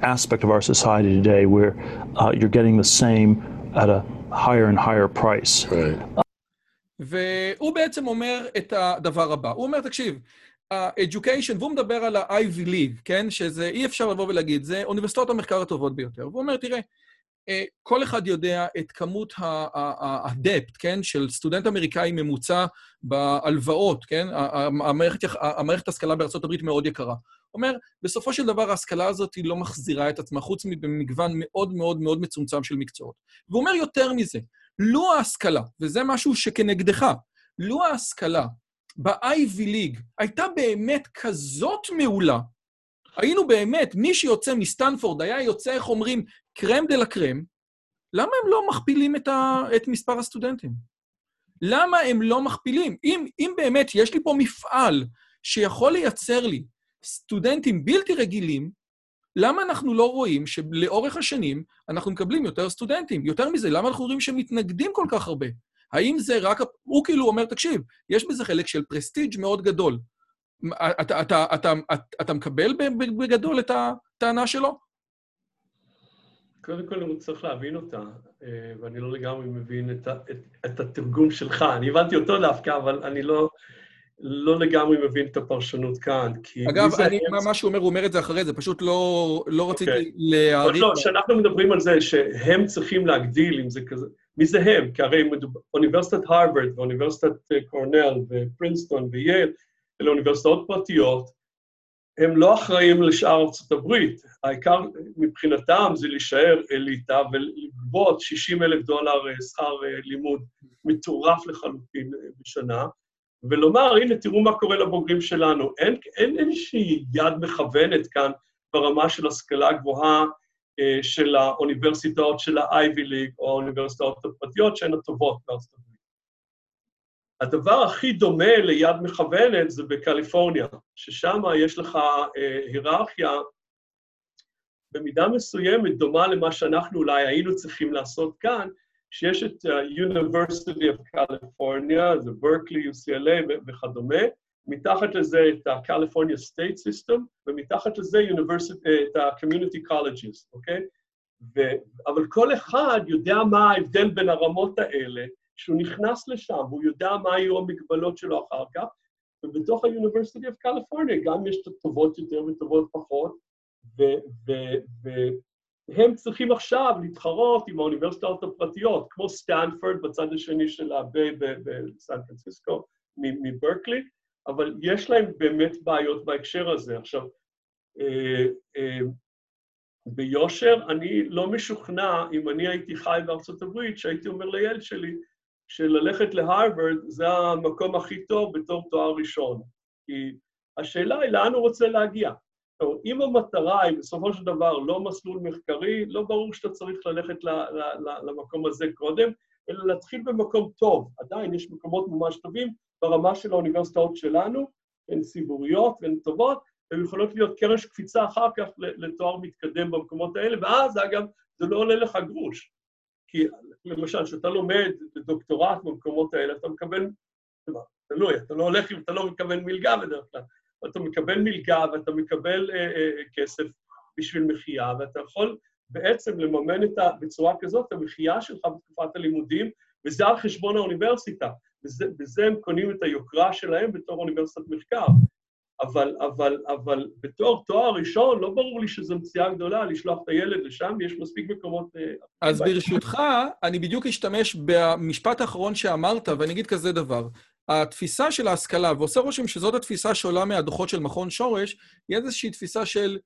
aspect of our society today, where uh, you're getting the same at a higher and higher price. Right. והוא בעצם אומר את הדבר הבא. הוא אומר, תקשיב, ה-Education, והוא מדבר על ה-Ivy League, כן? שזה, אי אפשר לבוא ולהגיד, זה אוניברסיטאות המחקר הטובות ביותר. והוא אומר, תראה, אה, כל אחד יודע את כמות הדפט, כן? של סטודנט אמריקאי ממוצע בהלוואות, כן? המערכת, המערכת ההשכלה בארצות הברית מאוד יקרה. אומר, בסופו של דבר ההשכלה הזאת היא לא מחזירה את עצמה, חוץ ממגוון מאוד מאוד מאוד מצומצם של מקצועות. והוא אומר יותר מזה, לו ההשכלה, וזה משהו שכנגדך, לו ההשכלה ב-Ivy League הייתה באמת כזאת מעולה, היינו באמת, מי שיוצא מסטנפורד היה יוצא, איך אומרים, קרם דה לה קרם, למה הם לא מכפילים את, ה... את מספר הסטודנטים? למה הם לא מכפילים? אם, אם באמת יש לי פה מפעל שיכול לייצר לי סטודנטים בלתי רגילים, למה אנחנו לא רואים שלאורך השנים אנחנו מקבלים יותר סטודנטים? יותר מזה, למה אנחנו רואים שמתנגדים כל כך הרבה? האם זה רק... הוא כאילו אומר, תקשיב, יש בזה חלק של פרסטיג' מאוד גדול. אתה, אתה, אתה, אתה, אתה מקבל בגדול את הטענה שלו? קודם כל, הוא צריך להבין אותה, אה, ואני לא לגמרי מבין את, את, את התרגום שלך. אני הבנתי אותו דווקא, אבל אני לא, לא לגמרי מבין את הפרשנות כאן, כי... אגב, אני, מה, מה שהוא אומר, הוא אומר את זה אחרי זה, פשוט לא, לא רציתי okay. אוקיי. להעריך... לא, כשאנחנו מדברים על זה שהם צריכים להגדיל, אם זה כזה... מי זה הם? כי הרי אוניברסיטת הרווארד ואוניברסיטת אה, קורנל ופרינסטון וייל, אלה אוניברסיטאות פרטיות, הם לא אחראים לשאר ארצות הברית. העיקר מבחינתם זה להישאר אליטה ולגבות 60 אלף דולר אה, שכר אה, לימוד מטורף לחלוטין בשנה, ולומר, הנה, תראו מה קורה לבוגרים שלנו. אין, אין איזושהי יד מכוונת כאן ברמה של השכלה גבוהה של האוניברסיטאות של ה-Ivy League או האוניברסיטאות הפרטיות שהן הטובות בארצות הברית. הדבר הכי דומה ליד מכוונת זה בקליפורניה, ששם יש לך אה, היררכיה במידה מסוימת דומה למה שאנחנו אולי היינו צריכים לעשות כאן, שיש את ה-University of California, זה ברקלי, UCLA וכדומה, מתחת לזה את ה-California State System, ומתחת לזה את ה-Community Colleges, אוקיי? ו... אבל כל אחד יודע מה ההבדל בין הרמות האלה, שהוא נכנס לשם, והוא יודע מה היו המגבלות שלו אחר כך, ובתוך ה-University of California גם יש את הטובות יותר וטובות פחות, והם צריכים עכשיו להתחרות עם האוניברסיטאות הפרטיות, כמו סטנפורד בצד השני של ה Bay בסן פרנסיסקו, מברקלי, אבל יש להם באמת בעיות בהקשר הזה. עכשיו, אה, אה, ביושר, אני לא משוכנע, אם אני הייתי חי בארצות הברית, שהייתי אומר לילד שלי, שללכת להרווארד זה המקום הכי טוב בתור תואר ראשון. כי השאלה היא לאן הוא רוצה להגיע. טוב, אם המטרה היא בסופו של דבר לא מסלול מחקרי, לא ברור שאתה צריך ללכת למקום הזה קודם, אלא להתחיל במקום טוב. עדיין יש מקומות ממש טובים, ברמה של האוניברסיטאות שלנו, הן ציבוריות והן טובות, הן יכולות להיות קרש קפיצה אחר כך לתואר מתקדם במקומות האלה, ואז, אגב, זה לא עולה לך גרוש. כי למשל, כשאתה לומד דוקטורט במקומות האלה, אתה מקבל, תלוי, אתה לא הולך אם אתה לא מקבל מלגה בדרך כלל, אתה מקבל מלגה ואתה מקבל אה, אה, כסף בשביל מחיה, ואתה יכול בעצם לממן את ה, בצורה כזאת את המחיה שלך בתקופת הלימודים, וזה על חשבון האוניברסיטה. בזה, בזה הם קונים את היוקרה שלהם בתור אוניברסיטת מחקר. אבל, אבל, אבל בתור תואר ראשון, לא ברור לי שזו מציאה גדולה לשלוח את הילד לשם, יש מספיק מקומות... אה, אז ברשותך, אני בדיוק אשתמש במשפט האחרון שאמרת, ואני אגיד כזה דבר. התפיסה של ההשכלה, ועושה רושם שזאת התפיסה שעולה מהדוחות של מכון שורש, היא איזושהי תפיסה של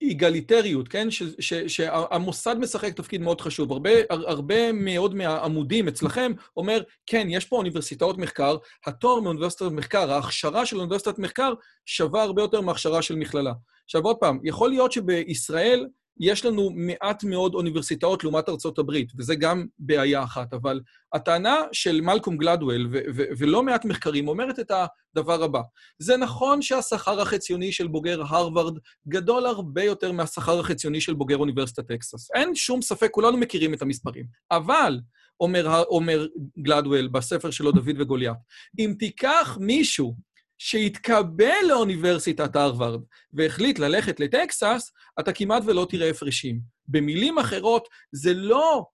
איגליטריות, כן? ש, ש, שהמוסד משחק תפקיד מאוד חשוב. הרבה, הרבה מאוד מהעמודים אצלכם אומר, כן, יש פה אוניברסיטאות מחקר, התואר מאוניברסיטת מחקר, ההכשרה של אוניברסיטת מחקר שווה הרבה יותר מהכשרה של מכללה. עכשיו, עוד פעם, יכול להיות שבישראל יש לנו מעט מאוד אוניברסיטאות לעומת ארצות הברית, וזה גם בעיה אחת, אבל הטענה של מלקום גלדוול ולא מעט מחקרים אומרת את הדבר הבא: זה נכון שהשכר החציוני של בוגר הרווארד גדול הרבה יותר מהשכר החציוני של בוגר אוניברסיטת טקסס. אין שום ספק, כולנו מכירים את המספרים. אבל, אומר, אומר גלדוול בספר שלו, דוד וגוליית, אם תיקח מישהו שהתקבל לאוניברסיטת הרווארד והחליט ללכת לטקסס, אתה כמעט ולא תראה הפרשים. במילים אחרות, זה לא,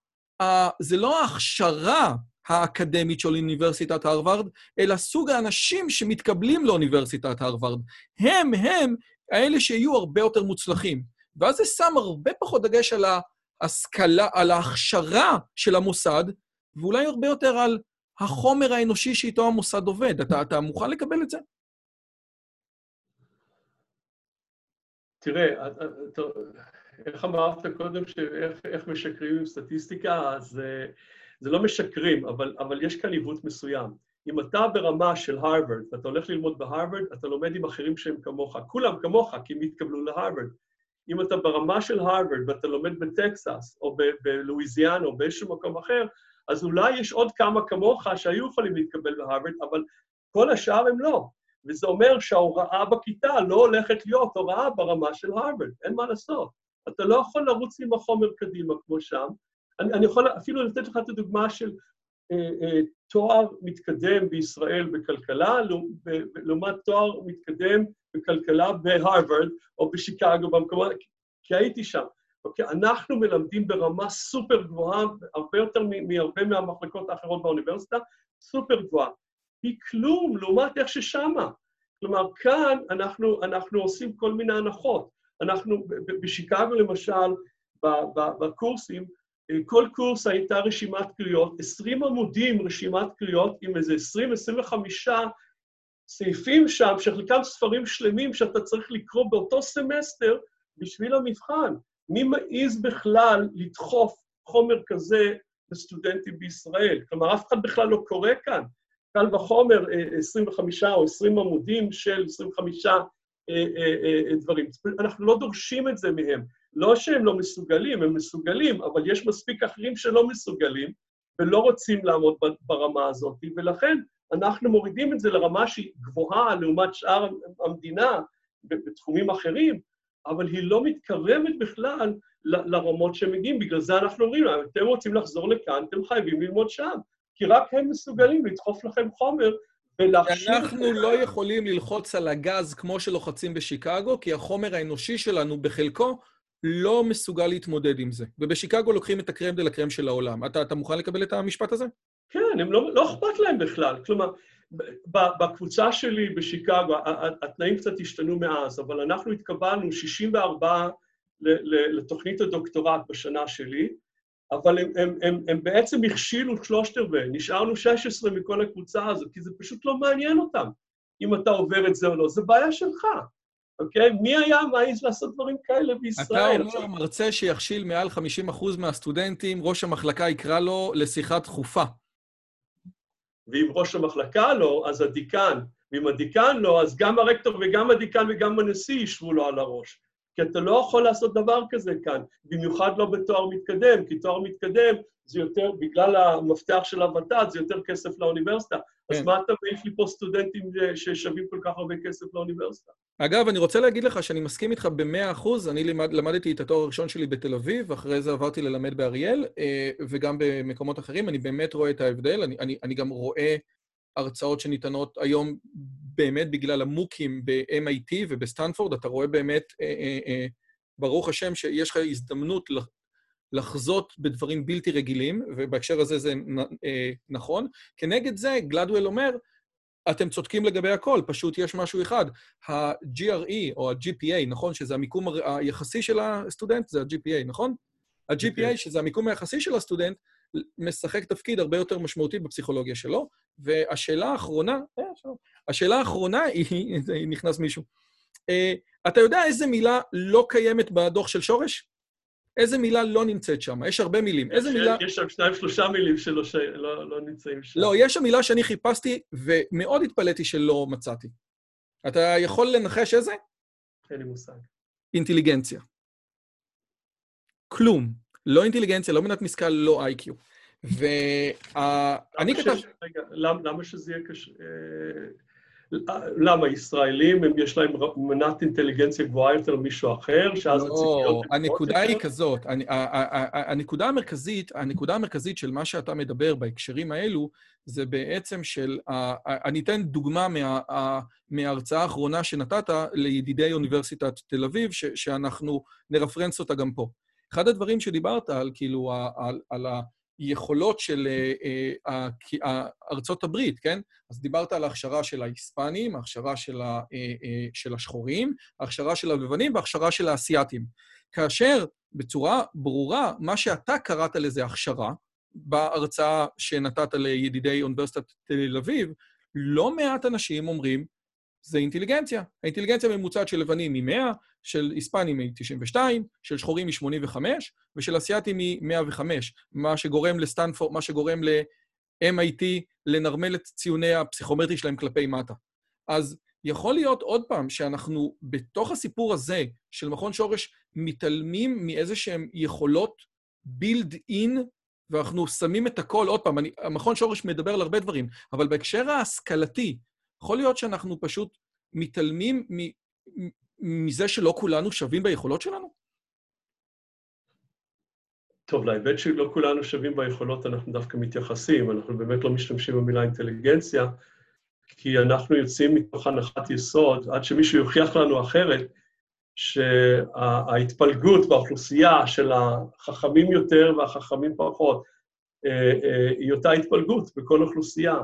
זה לא ההכשרה האקדמית של אוניברסיטת הרווארד, אלא סוג האנשים שמתקבלים לאוניברסיטת הרווארד. הם, הם, האלה שיהיו הרבה יותר מוצלחים. ואז זה שם הרבה פחות דגש על ההשכלה, על ההכשרה של המוסד, ואולי הרבה יותר על החומר האנושי שאיתו המוסד עובד. אתה, אתה מוכן לקבל את זה? תראה, איך אמרת קודם שאיך משקרים עם סטטיסטיקה, אז זה לא משקרים, אבל, אבל יש כאן עיוות מסוים. אם אתה ברמה של הרווארד, ואתה הולך ללמוד בהרווארד, אתה לומד עם אחרים שהם כמוך, כולם כמוך, כי הם התקבלו להרווארד. אם אתה ברמה של הרווארד ואתה לומד בטקסס, או בלואיזיאנה, או באיזשהו מקום אחר, אז אולי יש עוד כמה כמוך שהיו יכולים להתקבל בהרווארד, אבל כל השאר הם לא. וזה אומר שההוראה בכיתה לא הולכת להיות הוראה ברמה של הרווארד, אין מה לעשות. אתה לא יכול לרוץ עם החומר קדימה כמו שם. אני, אני יכול אפילו לתת לך את הדוגמה של אה, אה, תואר מתקדם בישראל בכלכלה, לעומת תואר מתקדם בכלכלה בהרווארד או בשיקגו במקומות, כי הייתי שם. אוקיי? אנחנו מלמדים ברמה סופר גבוהה, הרבה יותר מהרבה מהמחלקות האחרות באוניברסיטה, סופר גבוהה. היא כלום לעומת איך ששמה. כלומר, כאן אנחנו, אנחנו עושים כל מיני הנחות. אנחנו, בשיקגו למשל, בקורסים, כל קורס הייתה רשימת קריאות, 20 עמודים רשימת קריאות עם איזה 20-25 סעיפים שם, שחלקם ספרים שלמים שאתה צריך לקרוא באותו סמסטר בשביל המבחן. מי מעז בכלל לדחוף חומר כזה לסטודנטים בישראל? כלומר, אף אחד בכלל לא קורא כאן. קל וחומר 25 או 20 עמודים של 25 אה, אה, אה, דברים. אנחנו לא דורשים את זה מהם. לא שהם לא מסוגלים, הם מסוגלים, אבל יש מספיק אחרים שלא מסוגלים ולא רוצים לעמוד ברמה הזאת, ולכן אנחנו מורידים את זה לרמה שהיא גבוהה לעומת שאר המדינה בתחומים אחרים, אבל היא לא מתקרבת בכלל לרמות שהם מגיעים. בגלל זה אנחנו אומרים להם, אתם רוצים לחזור לכאן, אתם חייבים ללמוד שם, כי רק הם מסוגלים לדחוף לכם חומר ולהכשיר... אנחנו לא יכולים ללחוץ על הגז כמו שלוחצים בשיקגו, כי החומר האנושי שלנו בחלקו לא מסוגל להתמודד עם זה. ובשיקגו לוקחים את הקרם דה לקרם של העולם. אתה, אתה מוכן לקבל את המשפט הזה? כן, הם לא, לא אכפת להם בכלל. כלומר, בקבוצה שלי בשיקגו, התנאים קצת השתנו מאז, אבל אנחנו התקבלנו 64 לתוכנית הדוקטורט בשנה שלי, אבל הם, הם, הם, הם בעצם הכשילו שלושת רבעי, נשארנו 16 מכל הקבוצה הזאת, כי זה פשוט לא מעניין אותם אם אתה עובר את זה או לא, זה בעיה שלך. אוקיי? מי היה מעז לעשות דברים כאלה בישראל? אתה אומר, מרצה שיכשיל מעל 50% מהסטודנטים, ראש המחלקה יקרא לו לשיחה דחופה. ואם ראש המחלקה לא, אז הדיקן. ואם הדיקן לא, אז גם הרקטור וגם הדיקן וגם הנשיא ישבו לו על הראש. כי אתה לא יכול לעשות דבר כזה כאן, במיוחד לא בתואר מתקדם, כי תואר מתקדם זה יותר, בגלל המפתח של הוות"ת, זה יותר כסף לאוניברסיטה. כן. אז מה אתה מעיף לי פה סטודנטים ששווים כל כך הרבה כסף לאוניברסיטה? אגב, אני רוצה להגיד לך שאני מסכים איתך במאה אחוז. אני למד, למדתי את התואר הראשון שלי בתל אביב, ואחרי זה עברתי ללמד באריאל, אה, וגם במקומות אחרים. אני באמת רואה את ההבדל. אני, אני, אני גם רואה הרצאות שניתנות היום באמת בגלל המוקים ב-MIT ובסטנפורד. אתה רואה באמת, אה, אה, אה, ברוך השם, שיש לך הזדמנות לחזות בדברים בלתי רגילים, ובהקשר הזה זה אה, נכון. כנגד זה, גלדוול אומר, אתם צודקים לגבי הכל, פשוט יש משהו אחד. ה-GRE או ה-GPA, נכון? שזה המיקום היחסי של הסטודנט, זה ה-GPA, נכון? ה-GPA, okay. אוקיי. שזה המיקום היחסי של הסטודנט, משחק תפקיד הרבה יותר משמעותי בפסיכולוגיה שלו. והשאלה האחרונה, אה, השאלה האחרונה היא, (laughs) נכנס מישהו. אה, אתה יודע איזה מילה לא קיימת בדוח של שורש? איזה מילה לא נמצאת שם? יש הרבה מילים. איזה מילה... יש שם שניים, שלושה מילים שלא ש... לא, לא נמצאים שם. לא, יש שם מילה שאני חיפשתי, ומאוד התפלאתי שלא מצאתי. אתה יכול לנחש איזה? אין לי מושג. אינטליגנציה. כלום. לא אינטליגנציה, לא מנת משכל, לא איי-קיו. ואני כתב... רגע, למה שזה יהיה קשה... למה ישראלים, הם יש להם מנת אינטליגנציה גבוהה יותר ממישהו אחר, שאז לא, הציפיות... לא, הנקודה היא כזאת, הנקודה המרכזית, הנקודה המרכזית של מה שאתה מדבר בהקשרים האלו, זה בעצם של, אני אתן דוגמה מההרצאה האחרונה שנתת לידידי אוניברסיטת תל אביב, שאנחנו נרפרנס אותה גם פה. אחד הדברים שדיברת על, כאילו, על, על היכולות של אה, אה, ארצות הברית, כן? אז דיברת על ההכשרה של ההיספנים, ההכשרה אה, של השחורים, ההכשרה של הלבנים וההכשרה של האסייתים. כאשר בצורה ברורה, מה שאתה קראת לזה הכשרה, בהרצאה שנתת לידידי אוניברסיטת תל אביב, לא מעט אנשים אומרים, זה אינטליגנציה. האינטליגנציה הממוצעת של לבנים היא 100, של היספנים היא 92, של שחורים היא 85, ושל אסייתים היא 105, מה שגורם לסטנפורד, מה שגורם MIT לנרמל את ציוני הפסיכומטרי שלהם כלפי מטה. אז יכול להיות עוד פעם שאנחנו בתוך הסיפור הזה של מכון שורש מתעלמים מאיזה שהן יכולות בילד אין, ואנחנו שמים את הכל, עוד פעם, אני, המכון שורש מדבר על הרבה דברים, אבל בהקשר ההשכלתי, יכול להיות שאנחנו פשוט מתעלמים מזה שלא כולנו שווים ביכולות שלנו? טוב, להיבט שלא כולנו שווים ביכולות, אנחנו דווקא מתייחסים, אנחנו באמת לא משתמשים במילה אינטליגנציה, כי אנחנו יוצאים מתוך הנחת יסוד, עד שמישהו יוכיח לנו אחרת, שההתפלגות באוכלוסייה של החכמים יותר והחכמים פחות, אה, אה, היא אותה התפלגות בכל אוכלוסייה.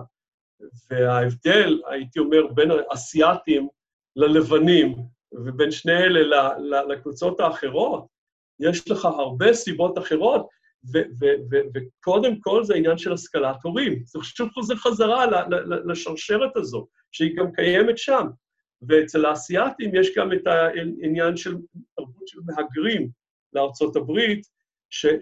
וההבדל, הייתי אומר, בין האסייתים ללבנים, ובין שני אלה לקבוצות האחרות, יש לך הרבה סיבות אחרות, וקודם כל זה העניין של השכלת הורים. זה שוב חוזר חזרה לשרשרת הזו, שהיא גם קיימת שם. ואצל האסייתים יש גם את העניין של תרבות של מהגרים לארצות הברית,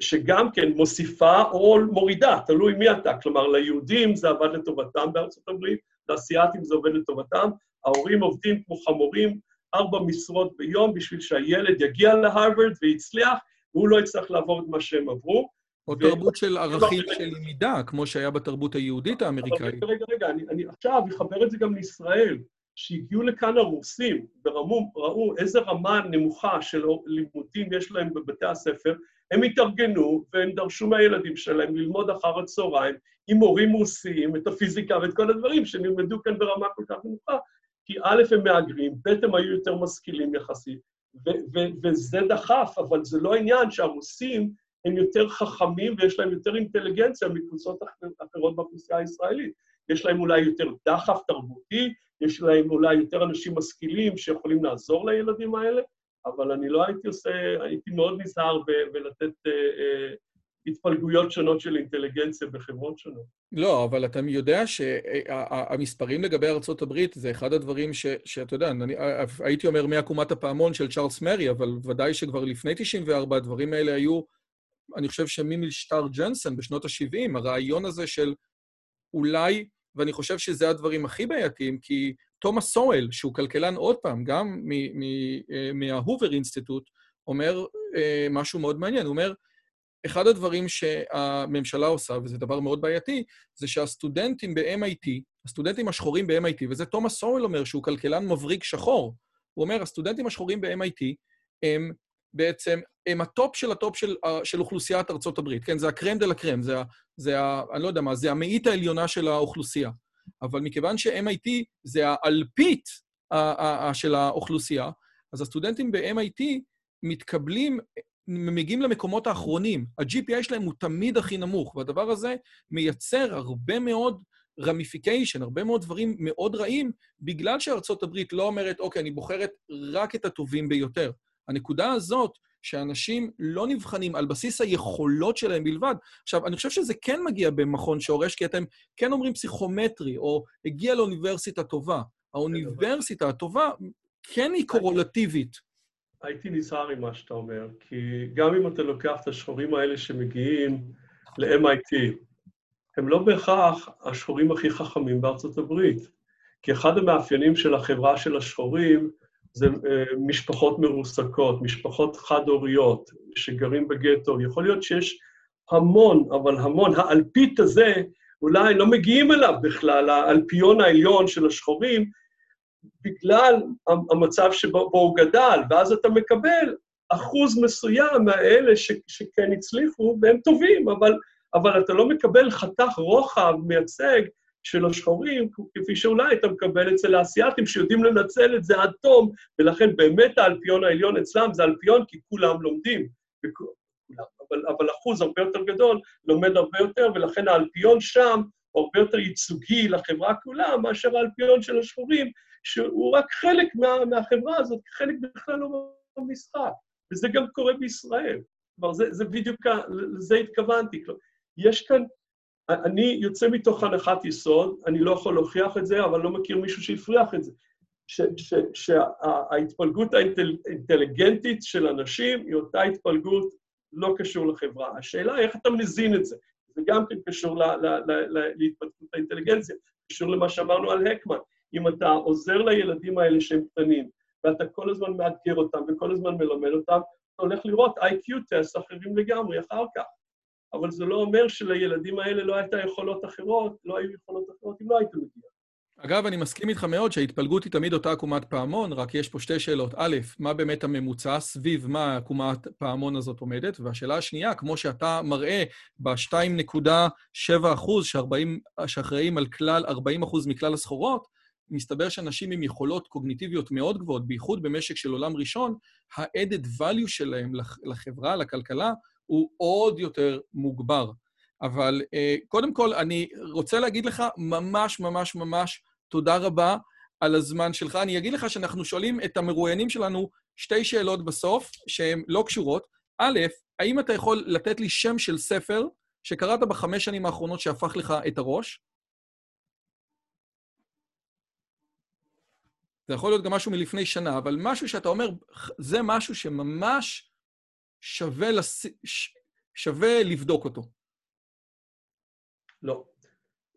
שגם כן מוסיפה או מורידה, תלוי מי אתה. כלומר, ליהודים זה עבד לטובתם בארצות הברית, לאסייתים זה עובד לטובתם, ההורים עובדים כמו חמורים, ארבע משרות ביום בשביל שהילד יגיע להרווארד ויצליח, והוא לא יצטרך לעבור את מה שהם עברו. או ו... תרבות של ערכים של למידה, כמו שהיה בתרבות היהודית האמריקאית. רגע, רגע, רגע, אני, אני עכשיו אחבר את זה גם לישראל. שהגיעו לכאן הרוסים וראו איזה רמה נמוכה של לימודים יש להם בבתי הספר, הם התארגנו והם דרשו מהילדים שלהם ללמוד אחר הצהריים עם מורים רוסיים, את הפיזיקה ואת כל הדברים שנלמדו כאן ברמה כל כך נמוכה, כי א', הם מהגרים, ב', הם היו יותר משכילים יחסית, וזה דחף, אבל זה לא העניין שהרוסים הם יותר חכמים ויש להם יותר אינטליגנציה מקבוצות אחרות באוכלוסייה הישראלית. יש להם אולי יותר דחף תרבותי, יש להם אולי יותר אנשים משכילים שיכולים לעזור לילדים האלה, אבל אני לא הייתי עושה, הייתי מאוד נזהר בלתת אה, אה, התפלגויות שונות של אינטליגנציה בחברות שונות. לא, אבל אתה יודע שהמספרים לגבי ארצות הברית זה אחד הדברים ש, שאתה יודע, אני, הייתי אומר מעקומת הפעמון של צ'ארלס מרי, אבל ודאי שכבר לפני 94 הדברים האלה היו, אני חושב שממשטר ג'נסון בשנות ה-70, הרעיון הזה של אולי, ואני חושב שזה הדברים הכי בעייתיים, כי תומאס סואל, שהוא כלכלן עוד פעם, גם אה, מה Hoover Institute, אומר אה, משהו מאוד מעניין. הוא אומר, אחד הדברים שהממשלה עושה, וזה דבר מאוד בעייתי, זה שהסטודנטים ב-MIT, הסטודנטים השחורים ב-MIT, וזה תומאס סואל אומר שהוא כלכלן מבריק שחור, הוא אומר, הסטודנטים השחורים ב-MIT הם בעצם, הם ה top של ה top של, של אוכלוסיית ארצות הברית, כן? זה ה crème de la crème, זה, זה ה... אני לא יודע מה, זה המאית העליונה של האוכלוסייה. אבל מכיוון ש-MIT זה האלפית של האוכלוסייה, אז הסטודנטים ב-MIT מתקבלים, מגיעים למקומות האחרונים. ה-GPI שלהם הוא תמיד הכי נמוך, והדבר הזה מייצר הרבה מאוד רמיפיקיישן, הרבה מאוד דברים מאוד רעים, בגלל שארצות הברית לא אומרת, אוקיי, אני בוחרת רק את הטובים ביותר. הנקודה הזאת, שאנשים לא נבחנים על בסיס היכולות שלהם בלבד. עכשיו, אני חושב שזה כן מגיע במכון שורש, כי אתם כן אומרים פסיכומטרי, או הגיע לאוניברסיטה טובה. האוניברסיטה הטובה כן היא קורולטיבית. הייתי נזהר עם מה שאתה אומר, כי גם אם אתה לוקח את השחורים האלה שמגיעים ל-MIT, הם לא בהכרח השחורים הכי חכמים בארצות הברית. כי אחד המאפיינים של החברה של השחורים זה אה, משפחות מרוסקות, משפחות חד-הוריות שגרים בגטו. יכול להיות שיש המון, אבל המון, האלפית הזה, אולי לא מגיעים אליו בכלל, האלפיון העליון של השחורים, בגלל המצב שבו הוא גדל, ואז אתה מקבל אחוז מסוים מהאלה ש, שכן הצליחו, והם טובים, אבל, אבל אתה לא מקבל חתך רוחב מייצג של השחורים, כפי שאולי אתה מקבל אצל האסייתים, שיודעים לנצל את זה עד תום, ולכן באמת האלפיון העליון אצלם זה אלפיון כי כולם לומדים. אבל, אבל אחוז הרבה יותר גדול לומד הרבה יותר, ולכן האלפיון שם הוא הרבה יותר ייצוגי לחברה כולה, מאשר האלפיון של השחורים, שהוא רק חלק מה, מהחברה הזאת, חלק בכלל לא במשחק. וזה גם קורה בישראל. כלומר, זה, זה בדיוק, לזה התכוונתי. יש כאן אני יוצא מתוך הנחת יסוד, אני לא יכול להוכיח את זה, אבל לא מכיר מישהו שהפריח את זה, שההתפלגות האינטליגנטית של אנשים היא אותה התפלגות לא קשור לחברה. השאלה היא איך אתה מזין את זה. זה גם כן קשור להתפתחות האינטליגנציה, קשור למה שאמרנו על הקמן. אם אתה עוזר לילדים האלה שהם קטנים, ואתה כל הזמן מאתגר אותם וכל הזמן מלמד אותם, אתה הולך לראות איי-קיו טסט אחרים לגמרי אחר כך. אבל זה לא אומר שלילדים האלה לא הייתה יכולות אחרות, לא היו יכולות אחרות אם לא היית מגיע. אגב, אני מסכים איתך מאוד שההתפלגות היא תמיד אותה עקומת פעמון, רק יש פה שתי שאלות. א', מה באמת הממוצע, סביב מה עקומת פעמון הזאת עומדת? והשאלה השנייה, כמו שאתה מראה ב-2.7 אחוז שאחראים על כלל 40 אחוז מכלל הסחורות, מסתבר שאנשים עם יכולות קוגניטיביות מאוד גבוהות, בייחוד במשק של עולם ראשון, ה-added value שלהם לחברה, לכלכלה, הוא עוד יותר מוגבר. אבל uh, קודם כל, אני רוצה להגיד לך ממש ממש ממש תודה רבה על הזמן שלך. אני אגיד לך שאנחנו שואלים את המרואיינים שלנו שתי שאלות בסוף, שהן לא קשורות. א', האם אתה יכול לתת לי שם של ספר שקראת בחמש שנים האחרונות שהפך לך את הראש? זה יכול להיות גם משהו מלפני שנה, אבל משהו שאתה אומר, זה משהו שממש שווה, לס... שווה לבדוק אותו. לא.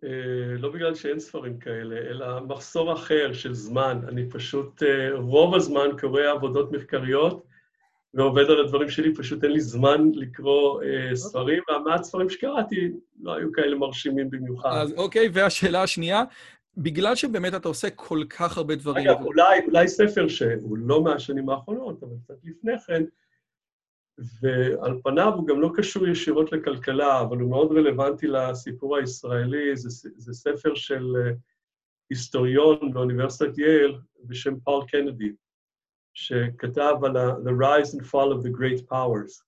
אה, לא בגלל שאין ספרים כאלה, אלא מחסור אחר של זמן. אני פשוט אה, רוב הזמן קורא עבודות מחקריות ועובד על הדברים שלי, פשוט אין לי זמן לקרוא אה, ספרים, והמעט ספרים שקראתי לא היו כאלה מרשימים במיוחד. אז אוקיי, והשאלה השנייה, בגלל שבאמת אתה עושה כל כך הרבה דברים... אגב, אולי, אולי ספר שהוא לא מהשנים האחרונות, אבל קצת לפני כן, ועל פניו הוא גם לא קשור ישירות לכלכלה, אבל הוא מאוד רלוונטי לסיפור הישראלי, זה, זה ספר של אה, היסטוריון באוניברסיטת יייל בשם פאול קנדי, שכתב על ה- The Rise and Fall of the Great Powers.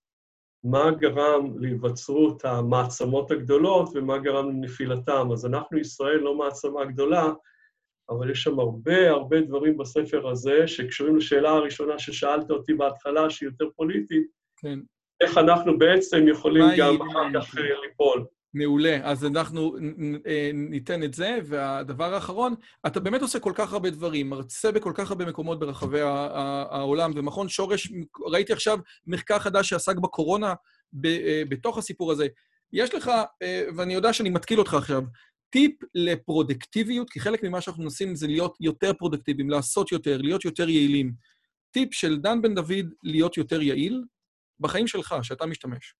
מה גרם להיווצרות המעצמות הגדולות ומה גרם לנפילתם. אז אנחנו ישראל לא מעצמה גדולה, אבל יש שם הרבה הרבה דברים בספר הזה שקשורים לשאלה הראשונה ששאלת אותי בהתחלה, שהיא יותר פוליטית, כן. איך אנחנו בעצם יכולים גם אחר כך אה, ליפול. מעולה, אז אנחנו אה, ניתן את זה. והדבר האחרון, אתה באמת עושה כל כך הרבה דברים, מרצה בכל כך הרבה מקומות ברחבי העולם, ומכון שורש, ראיתי עכשיו מחקר חדש שעסק בקורונה אה, בתוך הסיפור הזה. יש לך, ואני יודע שאני מתקיל אותך עכשיו, טיפ לפרודקטיביות, כי חלק ממה שאנחנו מנסים זה להיות יותר פרודקטיביים, לעשות יותר, להיות יותר יעילים. טיפ של דן בן דוד להיות יותר יעיל, בחיים שלך, שאתה משתמש.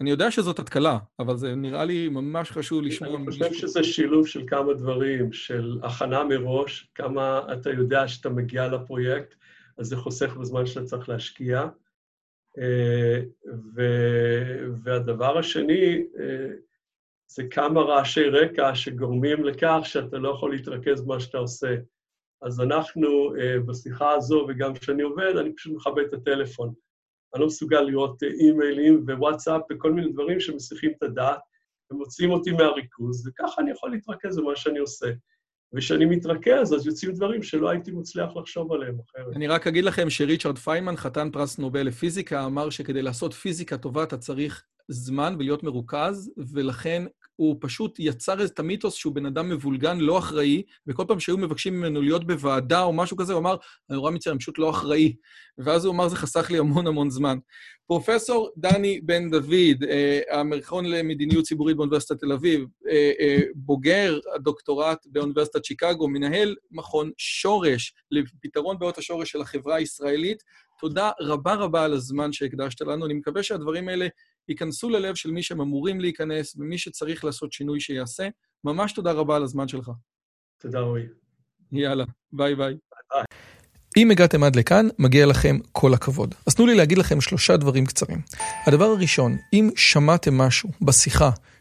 אני יודע שזאת התקלה, אבל זה נראה לי ממש חשוב לשמוע... אני חושב שזה שילוב של כמה דברים, של הכנה מראש, כמה אתה יודע שאתה מגיע לפרויקט, אז זה חוסך בזמן שאתה צריך להשקיע. אה, ו... והדבר השני, אה, זה כמה רעשי רקע שגורמים לכך שאתה לא יכול להתרכז במה שאתה עושה. אז אנחנו, אה, בשיחה הזו, וגם כשאני עובד, אני פשוט מכבה את הטלפון. אני לא מסוגל לראות אה, אימיילים ווואטסאפ וכל מיני דברים שמסיחים את הדעת ומוציאים אותי מהריכוז, וככה אני יכול להתרכז במה שאני עושה. וכשאני מתרכז, אז יוצאים דברים שלא הייתי מצליח לחשוב עליהם אחרת. אני רק אגיד לכם שריצ'רד פיינמן, חתן פרס נובל לפיזיקה, אמר שכדי לעשות פיזיקה טובה אתה צריך זמן ולהיות מרוכז, ולכן הוא פשוט יצר את המיתוס שהוא בן אדם מבולגן, לא אחראי, וכל פעם שהיו מבקשים ממנו להיות בוועדה או משהו כזה, הוא אמר, אני נורא מצטער, אני פשוט לא אחראי. ואז הוא אמר, זה חסך לי המון המון זמן. פרופסור דני בן דוד, אה, המכון למדיניות ציבורית באוניברסיטת תל אביב, אה, אה, בוגר הדוקטורט באוניברסיטת שיקגו, מנהל מכון שורש לפתרון בעיות השורש של החברה הישראלית, תודה רבה רבה על הזמן שהקדשת לנו. אני מקווה שהדברים האלה ייכנסו ללב של מי שהם אמורים להיכנס, ומי שצריך לעשות שינוי שיעשה. ממש תודה רבה על הזמן שלך. תודה, רועי. יאללה, ביי ביי. ביי. אם הגעתם עד לכאן, מגיע לכם כל הכבוד. אז תנו לי להגיד לכם שלושה דברים קצרים. הדבר הראשון, אם שמעתם משהו בשיחה